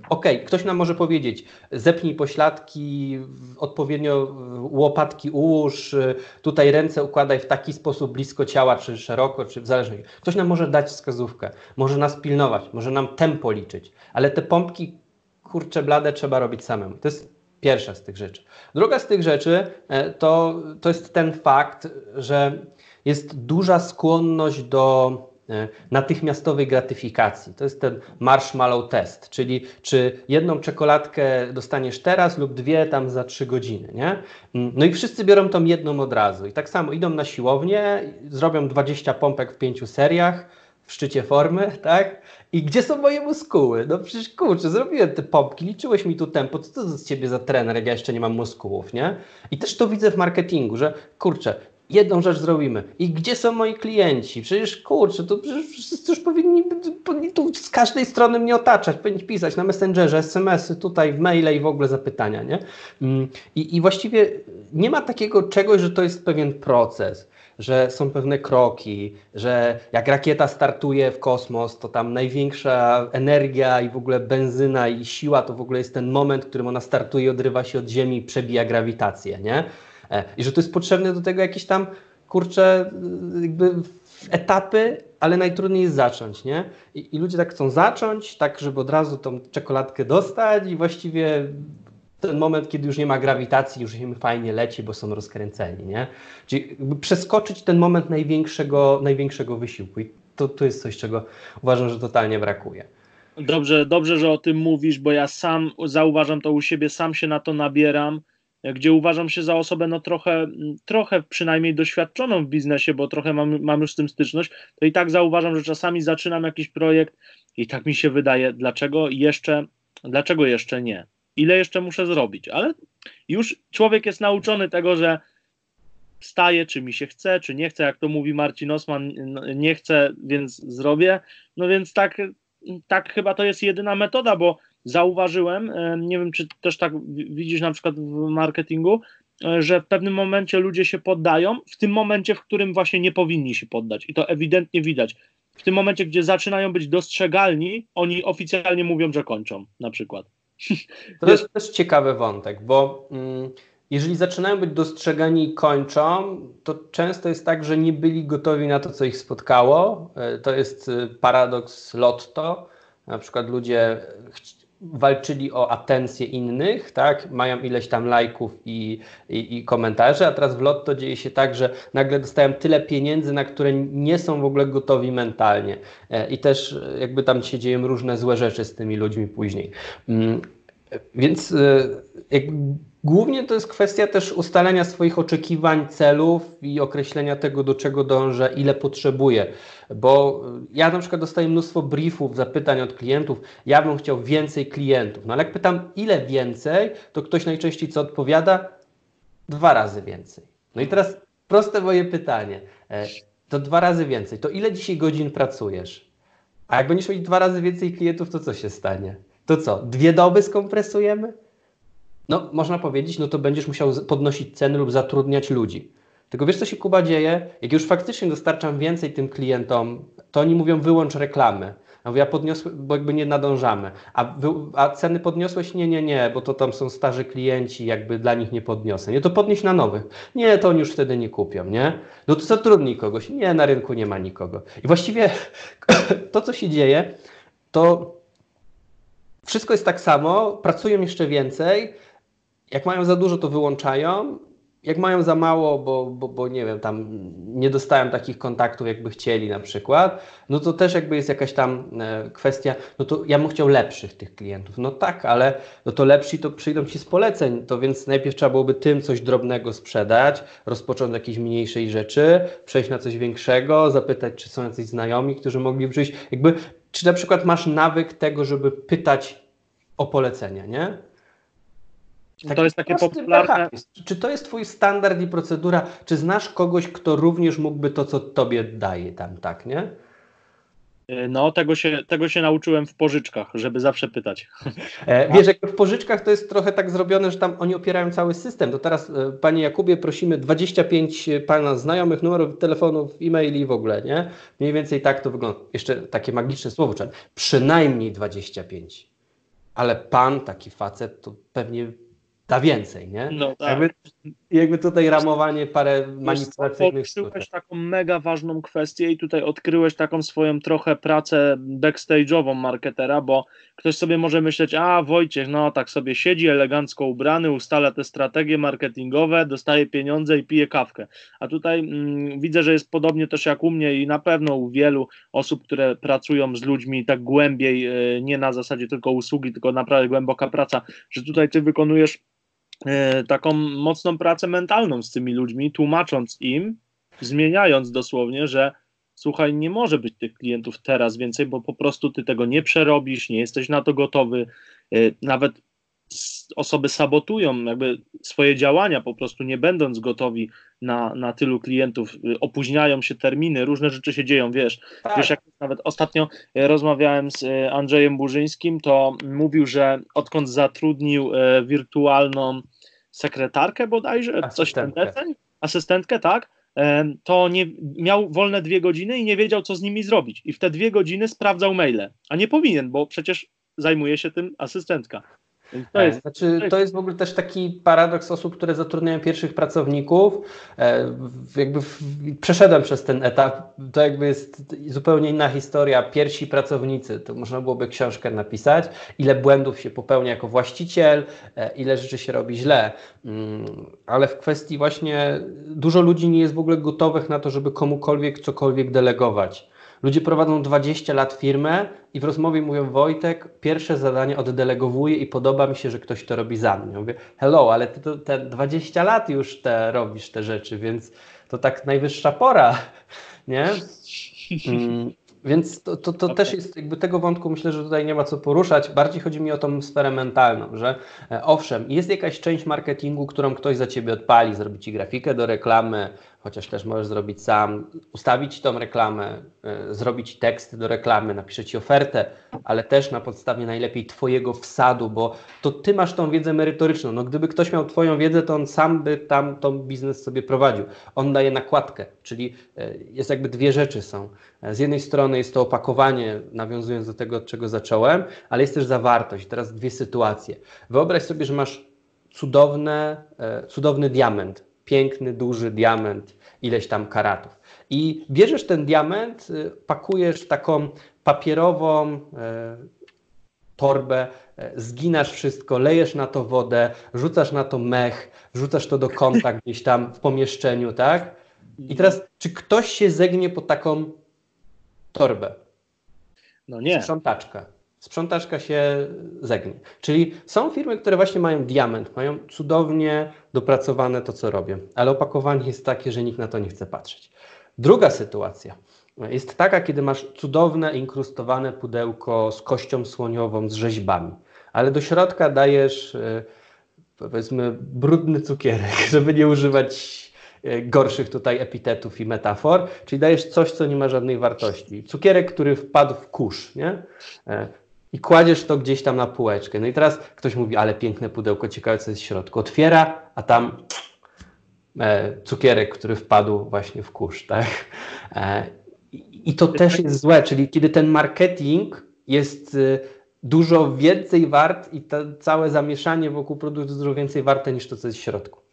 Okej, okay, ktoś nam może powiedzieć, zepnij pośladki, odpowiednio łopatki ułóż, tutaj ręce układaj w taki sposób blisko ciała, czy szeroko, czy w zależności. Ktoś nam może dać wskazówkę, może nas pilnować, może nam tempo liczyć, ale te pompki, kurcze blade, trzeba robić samemu. To jest pierwsza z tych rzeczy. Druga z tych rzeczy e, to, to jest ten fakt, że jest duża skłonność do natychmiastowej gratyfikacji. To jest ten marshmallow test, czyli czy jedną czekoladkę dostaniesz teraz lub dwie tam za trzy godziny, nie? Mm, no i wszyscy biorą tą jedną od razu. I tak samo idą na siłownię, zrobią 20 pompek w pięciu seriach, w szczycie formy, tak? I gdzie są moje muskuły? No przecież kurczę, zrobiłem te pompki, liczyłeś mi tu tempo, co to z ciebie za trener, jak ja jeszcze nie mam muskułów, nie? I też to widzę w marketingu, że kurczę, jedną rzecz zrobimy. I gdzie są moi klienci? Przecież kurczę, to przecież wszyscy już powinni, powinni tu z każdej strony mnie otaczać, powinni pisać na Messengerze, SMS-y, tutaj w maile i w ogóle zapytania, nie? Mm, I, I właściwie nie ma takiego czegoś, że to jest pewien proces że są pewne kroki, że jak rakieta startuje w kosmos, to tam największa energia i w ogóle benzyna i siła to w ogóle jest ten moment, w którym ona startuje, odrywa się od Ziemi przebija grawitację, nie? E, I że to jest potrzebne do tego jakieś tam, kurcze, jakby etapy, ale najtrudniej jest zacząć, nie? I, I, ludzie tak chcą zacząć, tak żeby od razu tą czekoladkę dostać i właściwie ten moment, kiedy już nie ma grawitacji, już im fajnie leci, bo są rozkręceni, nie? Czyli przeskoczyć ten moment największego, największego wysiłku i to, to jest coś, czego uważam, że totalnie brakuje. Dobrze, dobrze, że o tym mówisz, bo ja sam zauważam to u siebie, sam się na to nabieram, gdzie uważam się za osobę no trochę, trochę przynajmniej doświadczoną w biznesie, bo trochę mam, mam już z tym styczność, to i tak zauważam, że czasami zaczynam jakiś projekt i tak mi się wydaje, dlaczego jeszcze, dlaczego jeszcze nie? Ile jeszcze muszę zrobić? Ale już człowiek jest nauczony tego, że staje, czy mi się chce, czy nie chce, jak to mówi Marcin Osman, no, nie chcę, więc zrobię. No więc tak, tak chyba to jest jedyna metoda, bo zauważyłem, e, nie wiem, czy też tak widzisz na przykład w marketingu, e, że w pewnym momencie ludzie się poddają, w tym momencie, w którym właśnie nie powinni się poddać. I to ewidentnie widać. W tym momencie, gdzie zaczynają być dostrzegalni, oni oficjalnie mówią, że kończą, na przykład. To jest też ciekawy wątek, bo mm, jeżeli zaczynają być dostrzegani i kończą, to często jest tak, że nie byli gotowi na to, co ich spotkało. E, to jest paradoks lotto. Na przykład ludzie walczyli o atencję innych, tak? mają ileś tam lajków i, i, i, komentarzy, a teraz w Lotto dzieje się tak, że nagle dostają tyle pieniędzy, na które nie są w ogóle gotowi mentalnie e, i też e, jakby tam się dzieją różne złe rzeczy z tymi ludźmi później. Mm, więc e, jakby Głównie to jest kwestia też ustalenia swoich oczekiwań, celów i określenia tego, do czego dążę, ile potrzebuję. Bo ja na przykład dostaję mnóstwo briefów, zapytań od klientów, ja bym chciał więcej klientów. No ale jak pytam, ile więcej, to ktoś najczęściej co odpowiada? Dwa razy więcej. No i teraz proste moje pytanie. E, to dwa razy więcej. To ile dzisiaj godzin pracujesz? A jak będziesz mieć dwa razy więcej klientów, to co się stanie? To co? Dwie doby skompresujemy? No można powiedzieć, no to będziesz musiał podnosić ceny lub zatrudniać ludzi. Tylko wiesz, co się Kuba dzieje? Jak już faktycznie dostarczam więcej tym klientom, to oni mówią wyłącz reklamy. Ja mówię, ja podniosłem, bo jakby nie nadążamy. A, wy, a ceny podniosłeś? Nie, nie, nie, bo to tam są starzy klienci, jakby dla nich nie podniosę. Nie, to podnieś na nowych. Nie, to oni już wtedy nie kupią, nie? No to zatrudnij kogoś. Nie, na rynku nie ma nikogo. I właściwie to, co się dzieje, to wszystko jest tak samo, pracują jeszcze więcej, jak mają za dużo, to wyłączają. Jak mają za mało, bo, bo, bo nie wiem, tam nie dostają takich kontaktów, jakby chcieli na przykład, no to też jakby jest jakaś tam e, kwestia, no to ja bym chciał lepszych tych klientów. No tak, ale no to lepsi to przyjdą ci z poleceń, to więc najpierw trzeba byłoby tym coś drobnego sprzedać, rozpocząć od jakiejś mniejszej rzeczy, przejść na coś większego, zapytać, czy są jacyś znajomi, którzy mogli przyjść. Jakby, czy na przykład masz nawyk tego, żeby pytać o polecenia, nie? Taki to jest takie popularne. Czy to jest Twój standard i procedura? Czy znasz kogoś, kto również mógłby to, co Tobie daje tam, tak, nie? E, no, tego się, tego się nauczyłem w pożyczkach, żeby zawsze pytać. E, wiesz, jak w pożyczkach to jest trochę tak zrobione, że tam oni opierają cały system. To teraz, e, Panie Jakubie, prosimy 25 Pana znajomych numerów telefonów, e-maili w ogóle, nie? Mniej więcej tak to wygląda. Jeszcze takie magiczne słowo, przynajmniej 25. Ale Pan, taki facet, to pewnie da więcej, nie? No tak. Jakby, jakby tutaj ramowanie parę manipulacyjnych Odkryłeś taką mega ważną kwestię i tutaj odkryłeś taką swoją trochę pracę backstage'ową marketera, bo ktoś sobie może myśleć, a Wojciech, no tak sobie siedzi elegancko ubrany, ustala te strategie marketingowe, dostaje pieniądze i pije kawkę. A tutaj mm, widzę, że jest podobnie też jak u mnie i na pewno u wielu osób, które pracują z ludźmi tak głębiej, e, nie na zasadzie tylko usługi, tylko naprawdę głęboka praca, że tutaj ty wykonujesz taką mocną pracę mentalną z tymi ludźmi, tłumacząc im, zmieniając dosłownie, że słuchaj, nie może być tych klientów teraz więcej, bo po prostu ty tego nie przerobisz, nie jesteś na to gotowy. E, nawet osoby sabotują jakby swoje działania, po prostu nie będąc gotowi na, na tylu klientów, e, opóźniają się terminy, różne rzeczy się dzieją, wiesz. Tak. Wiesz, jak nawet ostatnio rozmawiałem z Andrzejem Burzyńskim, to mówił, że odkąd zatrudnił wirtualną sekretarkę bodajże, coś ten asystentkę, tak, to nie, miał wolne dwie godziny i nie wiedział, co z nimi zrobić. I w te dwie godziny sprawdzał maile, a nie powinien, bo przecież zajmuje się tym asystentka. To jest, znaczy, to jest w ogóle też taki paradoks osób, które zatrudniają pierwszych pracowników. E, jakby przeszedłem przez ten etap. To jakby jest zupełnie inna historia. Pierwsi pracownicy, to można byłoby książkę napisać, ile błędów się popełnia jako właściciel, e, ile rzeczy się robi źle. Mm, ale w kwestii właśnie dużo ludzi nie jest w ogóle gotowych na to, żeby komukolwiek cokolwiek delegować. Ludzie prowadzą 20 lat firmę i w rozmowie mówią Wojtek, pierwsze zadanie oddelegowuję i podoba mi się, że ktoś to robi za mnie. Ja mówię, hello, ale ty to, te 20 lat już te robisz te rzeczy, więc to tak najwyższa pora, nie? Mm, więc to, to, to okay. też jest, jakby tego wątku myślę, że tutaj nie ma co poruszać. Bardziej chodzi mi o tą sferę mentalną, że e, owszem, jest jakaś część marketingu, którą ktoś za ciebie odpali, zrobi ci grafikę do reklamy, chociaż też możesz zrobić sam, ustawić tą reklamę, y, zrobić tekst do reklamy, napisze ci ofertę, ale też na podstawie najlepiej Twojego wsadu, bo to Ty masz tą wiedzę merytoryczną. No, gdyby ktoś miał Twoją wiedzę, to on sam by tam tą biznes sobie prowadził. On daje nakładkę, czyli y, jest jakby dwie rzeczy są. Z jednej strony jest to opakowanie, nawiązując do tego, od czego zacząłem, ale jest też zawartość. Teraz dwie sytuacje. Wyobraź sobie, że masz cudowne, cudowny diament, piękny, duży diament, ileś tam karatów. I bierzesz ten diament, y, pakujesz w taką papierową e, torbę, e, zginasz wszystko, lejesz na to wodę, rzucasz na to mech, rzucasz to do kąta gdzieś tam w pomieszczeniu, tak? I teraz, czy ktoś się zegnie po taką torbę? No nie. Sprzątaczka sprzątaczka się zegnie. Czyli są firmy, które właśnie mają diament, mają cudownie dopracowane to, co robią, ale opakowanie jest takie, że nikt na to nie chce patrzeć. Druga sytuacja jest taka, kiedy masz cudowne, inkrustowane pudełko z kością słoniową, z rzeźbami, ale do środka dajesz e, powiedzmy brudny cukierek, żeby nie używać e, gorszych tutaj epitetów i metafor, czyli dajesz coś, co nie ma żadnej wartości. Cukierek, który wpadł w kurz, nie? I kładziesz to gdzieś tam na półeczkę. No i teraz ktoś mówi, ale piękne pudełko, ciekawe co jest w środku. Otwiera, a tam e, cukierek, który wpadł właśnie w kurz, tak? E, I to też jest złe, czyli kiedy ten marketing jest y, dużo więcej wart i to całe zamieszanie wokół produktu jest dużo więcej warte niż to, co jest w środku.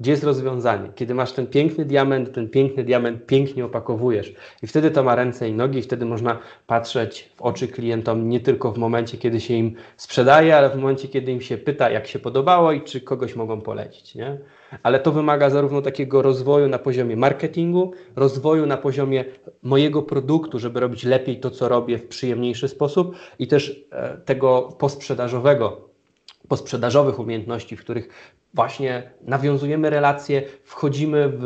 Gdzie jest rozwiązanie? Kiedy masz ten piękny diament, ten piękny diament pięknie opakowujesz i wtedy to ma ręce i nogi i wtedy można patrzeć w oczy klientom nie tylko w momencie, kiedy się im sprzedaje, ale w momencie, kiedy im się pyta, jak się podobało i czy kogoś mogą polecić. Nie? Ale to wymaga zarówno takiego rozwoju na poziomie marketingu, rozwoju na poziomie mojego produktu, żeby robić lepiej to, co robię w przyjemniejszy sposób i też e, tego posprzedażowego posprzedażowych umiejętności, w których właśnie nawiązujemy relacje, wchodzimy w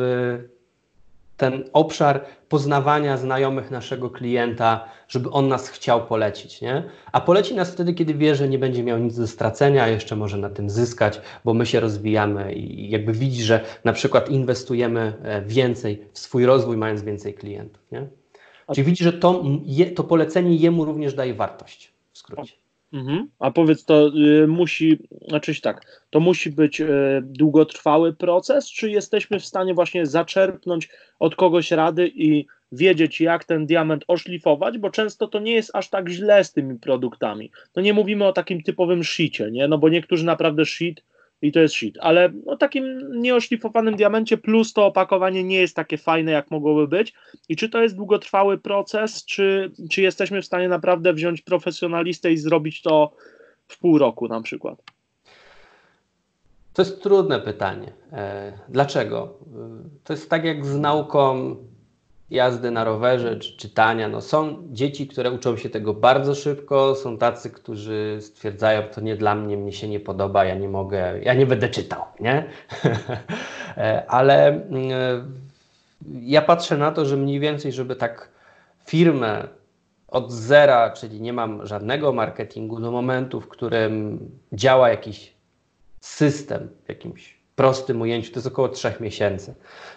ten obszar poznawania znajomych naszego klienta, żeby on nas chciał polecić, nie? A poleci nas wtedy, kiedy wie, że nie będzie miał nic do stracenia, a jeszcze może na tym zyskać, bo my się rozwijamy i jakby widzi, że na przykład inwestujemy e, więcej w swój rozwój, mając więcej klientów, nie? Czyli widzi, że to, to polecenie jemu również daje wartość, w skrócie. Mhm. A powiedz, to y, musi, znaczy tak, to musi być y, długotrwały proces, czy jesteśmy w stanie właśnie zaczerpnąć od kogoś rady i wiedzieć, jak ten diament oszlifować, bo często to nie jest aż tak źle z tymi produktami. No nie mówimy o takim typowym shicie, nie? No bo niektórzy naprawdę shit i to jest shit. Ale o takim nieoszlifowanym diamencie plus to opakowanie nie jest takie fajne, jak mogłoby być. I czy to jest długotrwały proces, czy, czy jesteśmy w stanie naprawdę wziąć profesjonalistę i zrobić to w pół roku na przykład? To jest trudne pytanie. E, dlaczego? To jest tak jak z nauką jazdy na rowerze czy czytania. No, są dzieci, które uczą się tego bardzo szybko, są tacy, którzy stwierdzają, to nie dla mnie, mnie się nie podoba, ja nie mogę, ja nie będę czytał, nie? Ale mm, ja patrzę na to, że mniej więcej, żeby tak firmę od zera, czyli nie mam żadnego marketingu do momentu, w którym działa jakiś system jakimś prostym ujęciu, to jest około trzech miesięcy.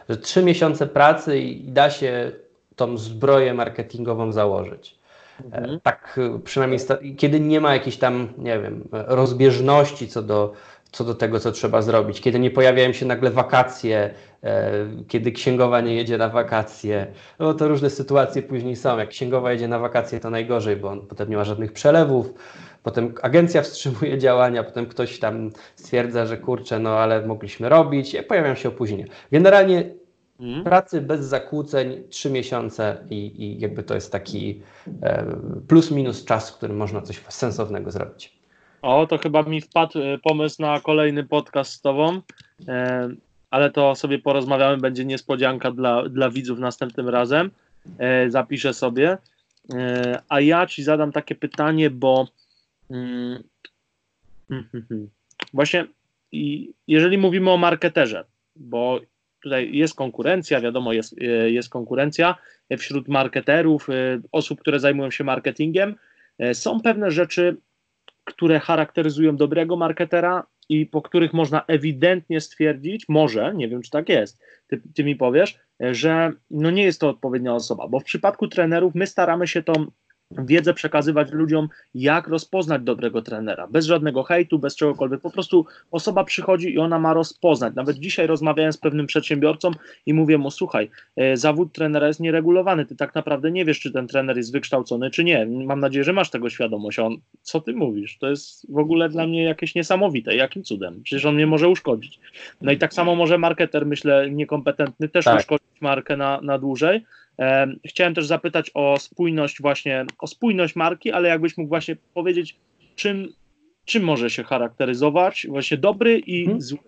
Że trzy miesiące pracy i da się tą zbroję marketingową założyć. E, mhm. Tak przynajmniej, kiedy nie ma jakiejś tam, nie wiem, rozbieżności co do, co do tego, co trzeba zrobić, kiedy nie pojawiają się nagle wakacje, e, kiedy księgowa nie jedzie na wakacje, no to różne sytuacje później są. Jak księgowa jedzie na wakacje, to najgorzej, bo on potem nie ma żadnych przelewów, potem agencja wstrzymuje działania, potem ktoś tam stwierdza, że kurczę, no ale mogliśmy robić, pojawiają się opóźnienia. Generalnie hmm. pracy bez zakłóceń, trzy miesiące i, i jakby to jest taki e, plus minus czas, w którym można coś sensownego zrobić. O, to chyba mi wpadł e, pomysł na kolejny podcast z Tobą, e, ale to sobie porozmawiamy, będzie niespodzianka dla, dla widzów następnym razem. E, zapiszę sobie. A ja Ci zadam takie pytanie, bo mm, właśnie jeżeli mówimy o marketerze, bo tutaj jest konkurencja, wiadomo, jest, jest konkurencja wśród marketerów, osób, które zajmują się marketingiem, są pewne rzeczy, które charakteryzują dobrego marketera i po których można ewidentnie stwierdzić, może, nie wiem czy tak jest, ty, ty mi powiesz, że no nie jest to odpowiednia osoba, bo w przypadku trenerów my staramy się tą wiedzę przekazywać ludziom, jak rozpoznać dobrego trenera. Bez żadnego hejtu, bez czegokolwiek. Po prostu osoba przychodzi i ona ma rozpoznać. Nawet dzisiaj rozmawiałem z pewnym przedsiębiorcą i mówię mu, słuchaj, e, zawód trenera jest nieregulowany. Ty tak naprawdę nie wiesz, czy ten trener jest wykształcony, czy nie. Mam nadzieję, że masz tego świadomość. On, co ty mówisz? To jest w ogóle dla mnie jakieś niesamowite. Jakim cudem? Przecież on mnie może uszkodzić. No i tak samo może marketer, myślę, niekompetentny też tak. uszkodzić markę na, na dłużej. Chciałem też zapytać o spójność właśnie, o spójność marki, ale jakbyś mógł właśnie powiedzieć, czym, czym może się charakteryzować właśnie dobry i hmm. zły.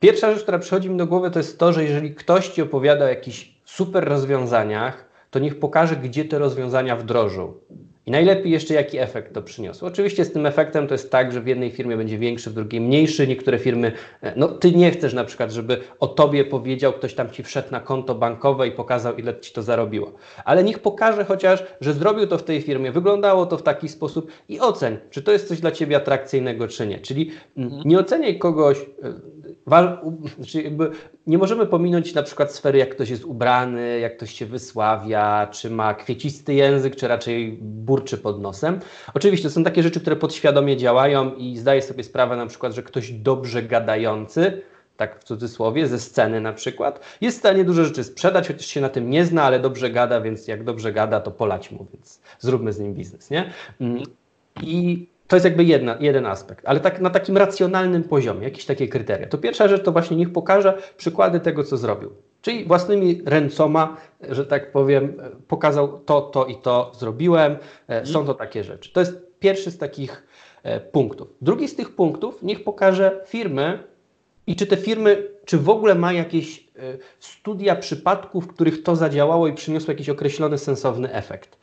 Pierwsza rzecz, która przychodzi mi do głowy, to jest to, że jeżeli ktoś ci opowiada o jakichś super rozwiązaniach, to niech pokaże, gdzie te rozwiązania wdrożył. I najlepiej jeszcze jaki efekt to przyniosło. Oczywiście z tym efektem to jest tak, że w jednej firmie będzie większy, w drugiej mniejszy. Niektóre firmy, e, no ty nie chcesz na przykład, żeby o tobie powiedział, ktoś tam ci wszedł na konto bankowe i pokazał, ile ci to zarobiło. Ale niech pokaże chociaż, że zrobił to w tej firmie, wyglądało to w taki sposób i oceń, czy to jest coś dla ciebie atrakcyjnego, czy nie. Czyli mhm. nie oceniaj kogoś, e, znaczy jakby nie możemy pominąć na przykład sfery, jak ktoś jest ubrany, jak ktoś się wysławia, czy ma kwiecisty język, czy raczej burczy pod nosem. Oczywiście są takie rzeczy, które podświadomie działają i zdaję sobie sprawę na przykład, że ktoś dobrze gadający, tak w cudzysłowie, ze sceny na przykład, jest w stanie dużo rzeczy sprzedać, chociaż się na tym nie zna, ale dobrze gada, więc jak dobrze gada, to polać mu, więc zróbmy z nim biznes, nie? Mm. I to jest jakby jedna, jeden aspekt, ale tak na takim racjonalnym poziomie, jakieś takie kryteria. To pierwsza rzecz to właśnie niech pokaże przykłady tego, co zrobił. Czyli własnymi ręcoma, że tak powiem, pokazał to, to i to zrobiłem. E, są to takie rzeczy. To jest pierwszy z takich e, punktów. Drugi z tych punktów, niech pokaże firmy i czy te firmy, czy w ogóle ma jakieś e, studia przypadków, w których to zadziałało i przyniosło jakiś określony sensowny efekt.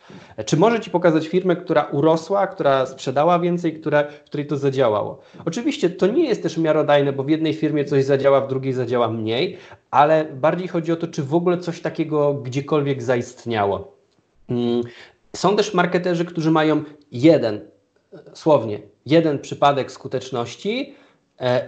Czy może Ci pokazać firmę, która urosła, która sprzedała więcej, która, w której to zadziałało? Oczywiście to nie jest też miarodajne, bo w jednej firmie coś zadziała, w drugiej zadziała mniej, ale bardziej chodzi o to, czy w ogóle coś takiego gdziekolwiek zaistniało. Mm, są też marketerzy, którzy mają jeden, słownie, jeden przypadek skuteczności, E,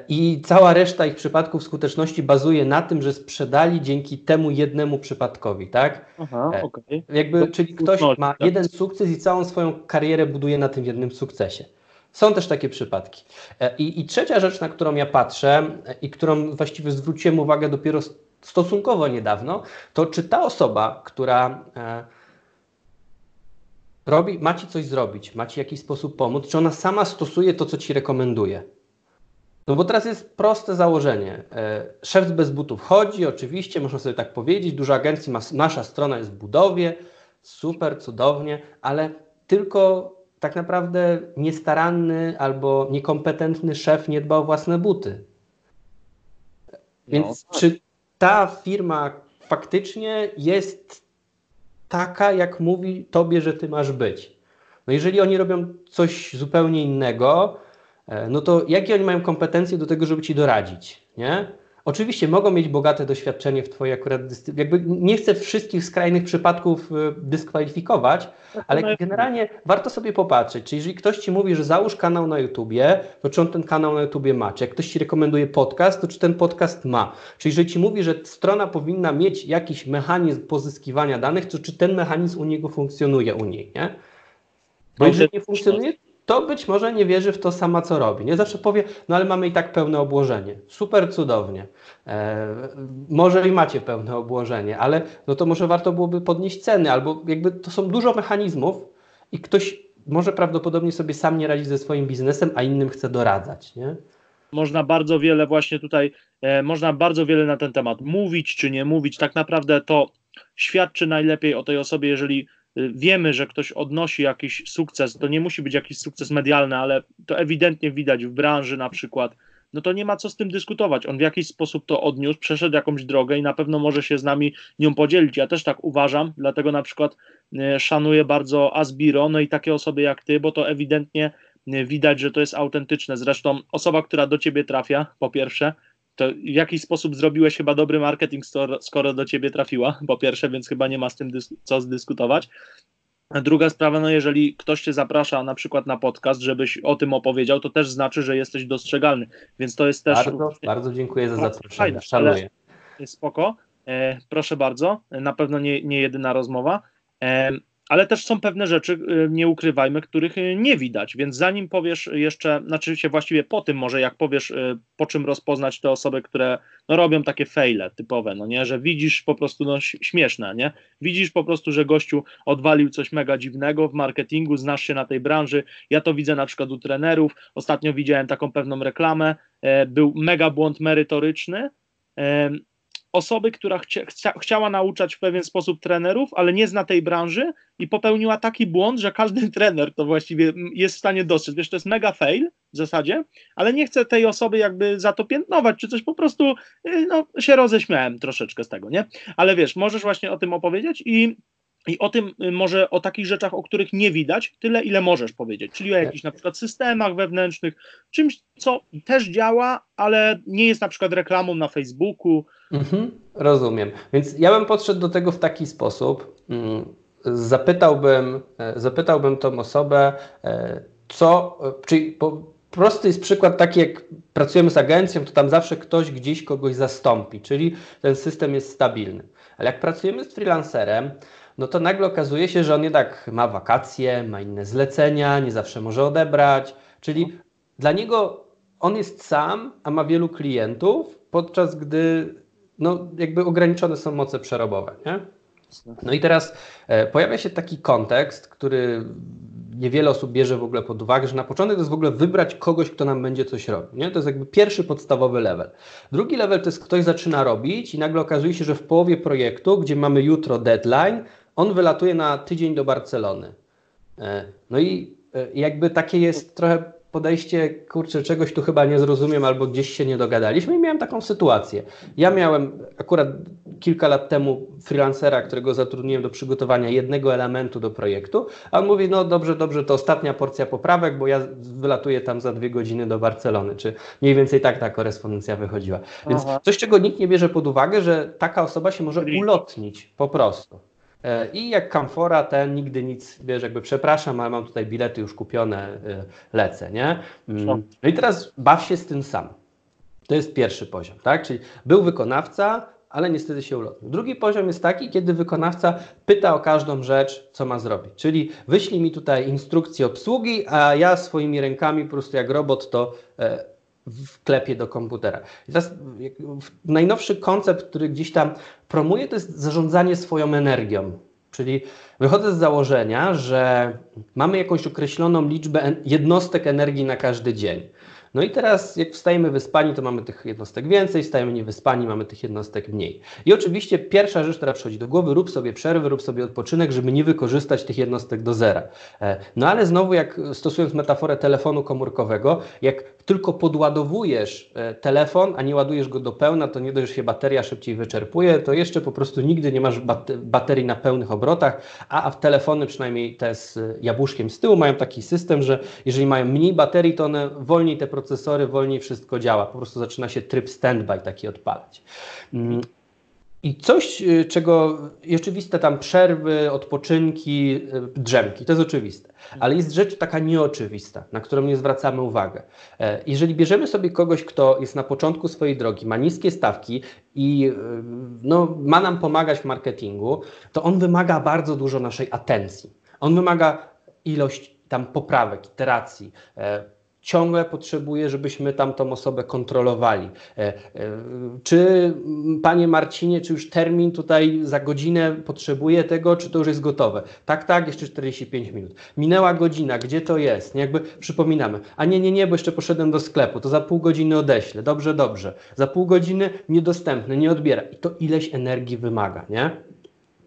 I cała reszta ich przypadków skuteczności bazuje na tym, że sprzedali dzięki temu jednemu przypadkowi, tak? Aha, e, okay. Jakby, czyli ktoś ma tak? jeden sukces i całą swoją karierę buduje na tym jednym sukcesie. Są też takie przypadki. E, I, I, trzecia rzecz, na którą ja patrzę i którą właściwie zwróciłem uwagę dopiero stosunkowo niedawno, to czy ta osoba, która robi, ma ci coś zrobić, ma ci w jakiś sposób pomóc, czy ona sama stosuje to, co ci rekomenduje. No bo teraz jest proste założenie. E, szef bez butów chodzi, oczywiście, można sobie tak powiedzieć, dużo agencji, nasza strona jest w budowie, super, cudownie, ale tylko tak naprawdę niestaranny albo niekompetentny szef nie dba o własne buty. Więc no, czy ta firma faktycznie jest taka, jak mówi tobie, że ty masz być? No jeżeli oni robią coś zupełnie innego, no to jakie oni mają kompetencje do tego, żeby ci doradzić, nie? Oczywiście mogą mieć bogate doświadczenie w Twojej akurat. Jakby nie chcę wszystkich skrajnych przypadków e, dyskwalifikować, ale generalnie warto sobie popatrzeć, czy jeżeli ktoś Ci mówi, że załóż kanał na YouTubie, to czy on ten kanał na YouTubie ma? Czy jak ktoś Ci rekomenduje podcast, to czy ten podcast ma? Czy jeżeli Ci mówi, że strona powinna mieć jakiś mechanizm pozyskiwania danych, to czy ten mechanizm u niego funkcjonuje u niej, nie? Bo jeżeli nie funkcjonuje, to być może nie wierzy w to sama, co robi. Nie zawsze powie, no ale mamy i tak pełne obłożenie. Super cudownie. E, może i macie pełne obłożenie, ale no to może warto byłoby podnieść ceny, albo jakby to są dużo mechanizmów i ktoś może prawdopodobnie sobie sam nie radzi ze swoim biznesem, a innym chce doradzać, nie? Można bardzo wiele właśnie tutaj, e, można bardzo wiele na ten temat mówić czy nie mówić. Tak naprawdę to świadczy najlepiej o tej osobie, jeżeli wiemy, że ktoś odnosi jakiś sukces, to nie musi być jakiś sukces medialny, ale to ewidentnie widać w branży na przykład, no to nie ma co z tym dyskutować. On w jakiś sposób to odniósł, przeszedł jakąś drogę i na pewno może się z nami nią podzielić. Ja też tak uważam, dlatego na przykład y, szanuję bardzo Asbiro, no i takie osoby jak ty, bo to ewidentnie y, widać, że to jest autentyczne. Zresztą osoba, która do ciebie trafia, po pierwsze, to w jakiś sposób zrobiłeś chyba dobry marketing, skoro do ciebie trafiła, po pierwsze, więc chyba nie ma z tym co zdyskutować. Druga sprawa, no jeżeli ktoś cię zaprasza na przykład na podcast, żebyś o tym opowiedział, to też znaczy, że jesteś dostrzegalny, więc to jest też... Bardzo, bardzo dziękuję za zaproszenie, szanuję. Spoko, e, proszę bardzo, na pewno nie, nie jedyna rozmowa. E, ale też są pewne rzeczy, y, nie ukrywajmy, których y, nie widać, więc zanim powiesz jeszcze, znaczy się właściwie po tym może, jak powiesz, y, po czym rozpoznać te osoby, które no, robią takie fejle typowe, no nie, że widzisz po prostu, no śmieszne, nie, widzisz po prostu, że gościu odwalił coś mega dziwnego w marketingu, znasz się na tej branży, ja to widzę na przykład u trenerów, ostatnio widziałem taką pewną reklamę, e, był mega błąd merytoryczny, osoby, która chcia, chcia, chciała nauczać w pewien sposób trenerów, ale nie zna tej branży i popełniła taki błąd, że każdy trener to właściwie jest w stanie dostrzec. Wiesz, to jest mega fail w zasadzie, ale nie chcę tej osoby jakby za to piętnować, czy coś po prostu y, no, się roześmiałem troszeczkę z tego, nie? Ale wiesz, możesz właśnie o tym opowiedzieć i i o tym y, może o takich rzeczach, o których nie widać, tyle ile możesz powiedzieć, czyli o jakichś na przykład systemach wewnętrznych, czymś, co też działa, ale nie jest na przykład reklamą na Facebooku. Mhm, rozumiem. Więc ja bym podszedł do tego w taki sposób. Mm, zapytałbym, e, zapytałbym tą osobę, e, co, e, czyli po, prosty jest przykład taki, jak pracujemy z agencją, to tam zawsze ktoś gdzieś kogoś zastąpi, czyli ten system jest stabilny. Ale jak pracujemy z freelancerem, no to nagle okazuje się, że on jednak ma wakacje, ma inne zlecenia, nie zawsze może odebrać, czyli dla niego on jest sam, a ma wielu klientów, podczas gdy no, jakby ograniczone są moce przerobowe. Nie? No i teraz e, pojawia się taki kontekst, który niewiele osób bierze w ogóle pod uwagę, że na początek to jest w ogóle wybrać kogoś, kto nam będzie coś robił. Nie? To jest jakby pierwszy podstawowy level. Drugi level to jest ktoś zaczyna robić i nagle okazuje się, że w połowie projektu, gdzie mamy jutro deadline, on wylatuje na tydzień do Barcelony. E, no i e, jakby takie jest trochę podejście, kurczę, czegoś tu chyba nie zrozumiem albo gdzieś się nie dogadaliśmy i miałem taką sytuację. Ja miałem akurat kilka lat temu freelancera, którego zatrudniłem do przygotowania jednego elementu do projektu, a on mówi, no dobrze, dobrze, to ostatnia porcja poprawek, bo ja wylatuję tam za dwie godziny do Barcelony, czy mniej więcej tak ta korespondencja wychodziła. Więc Aha. coś, czego nikt nie bierze pod uwagę, że taka osoba się może ulotnić po prostu. E, I jak Kamfora, ten nigdy nic, wiesz, jakby przepraszam, ale mam tutaj bilety już kupione, e, lecę, nie? Mm. No i teraz baw się z tym sam. To jest pierwszy poziom, tak? Czyli był wykonawca, ale niestety się ulotnił. Drugi poziom jest taki, kiedy wykonawca pyta o każdą rzecz, co ma zrobić. Czyli wyślij mi tutaj instrukcję obsługi, a ja swoimi rękami po prostu jak robot to e, wklepie do komputera. Teraz najnowszy koncept, który gdzieś tam promuje, to jest zarządzanie swoją energią. Czyli wychodzę z założenia, że mamy jakąś określoną liczbę jednostek energii na każdy dzień. No i teraz, jak wstajemy wyspani, to mamy tych jednostek więcej, wstajemy niewyspani, mamy tych jednostek mniej. I oczywiście pierwsza rzecz, która przychodzi do głowy, rób sobie przerwy, rób sobie odpoczynek, żeby nie wykorzystać tych jednostek do zera. E, no ale znowu, jak stosując metaforę telefonu komórkowego, jak tylko podładowujesz e, telefon, a nie ładujesz go do pełna, to nie dość, że się bateria szybciej wyczerpuje, to jeszcze po prostu nigdy nie masz baterii na pełnych obrotach, a w telefony, przynajmniej te z jabłuszkiem z tyłu, mają taki system, że jeżeli mają mniej baterii, to one wolniej te procesory, wolniej wszystko działa. Po prostu zaczyna się tryb standby taki odpalać. I coś, y, czego oczywiste tam przerwy, odpoczynki, y, drzemki, to jest oczywiste. Ale jest rzecz taka nieoczywista, na którą nie zwracamy uwagi. E, jeżeli bierzemy sobie kogoś, kto jest na początku swojej drogi, ma niskie stawki i y, no, ma nam pomagać w marketingu, to on wymaga bardzo dużo naszej atencji. On wymaga ilość tam poprawek, iteracji, e, ciągle potrzebuje, żebyśmy tamtą osobę kontrolowali. E, e, czy panie Marcinie, czy już termin tutaj za godzinę potrzebuje tego, czy to już jest gotowe? Tak, tak, jeszcze 45 minut. Minęła godzina, gdzie to jest? Nie, jakby przypominamy. A nie, nie, nie, bo jeszcze poszedłem do sklepu, to za pół godziny odeślę. Dobrze, dobrze. Za pół godziny niedostępny, nie odbiera. I to ileś energii wymaga, nie?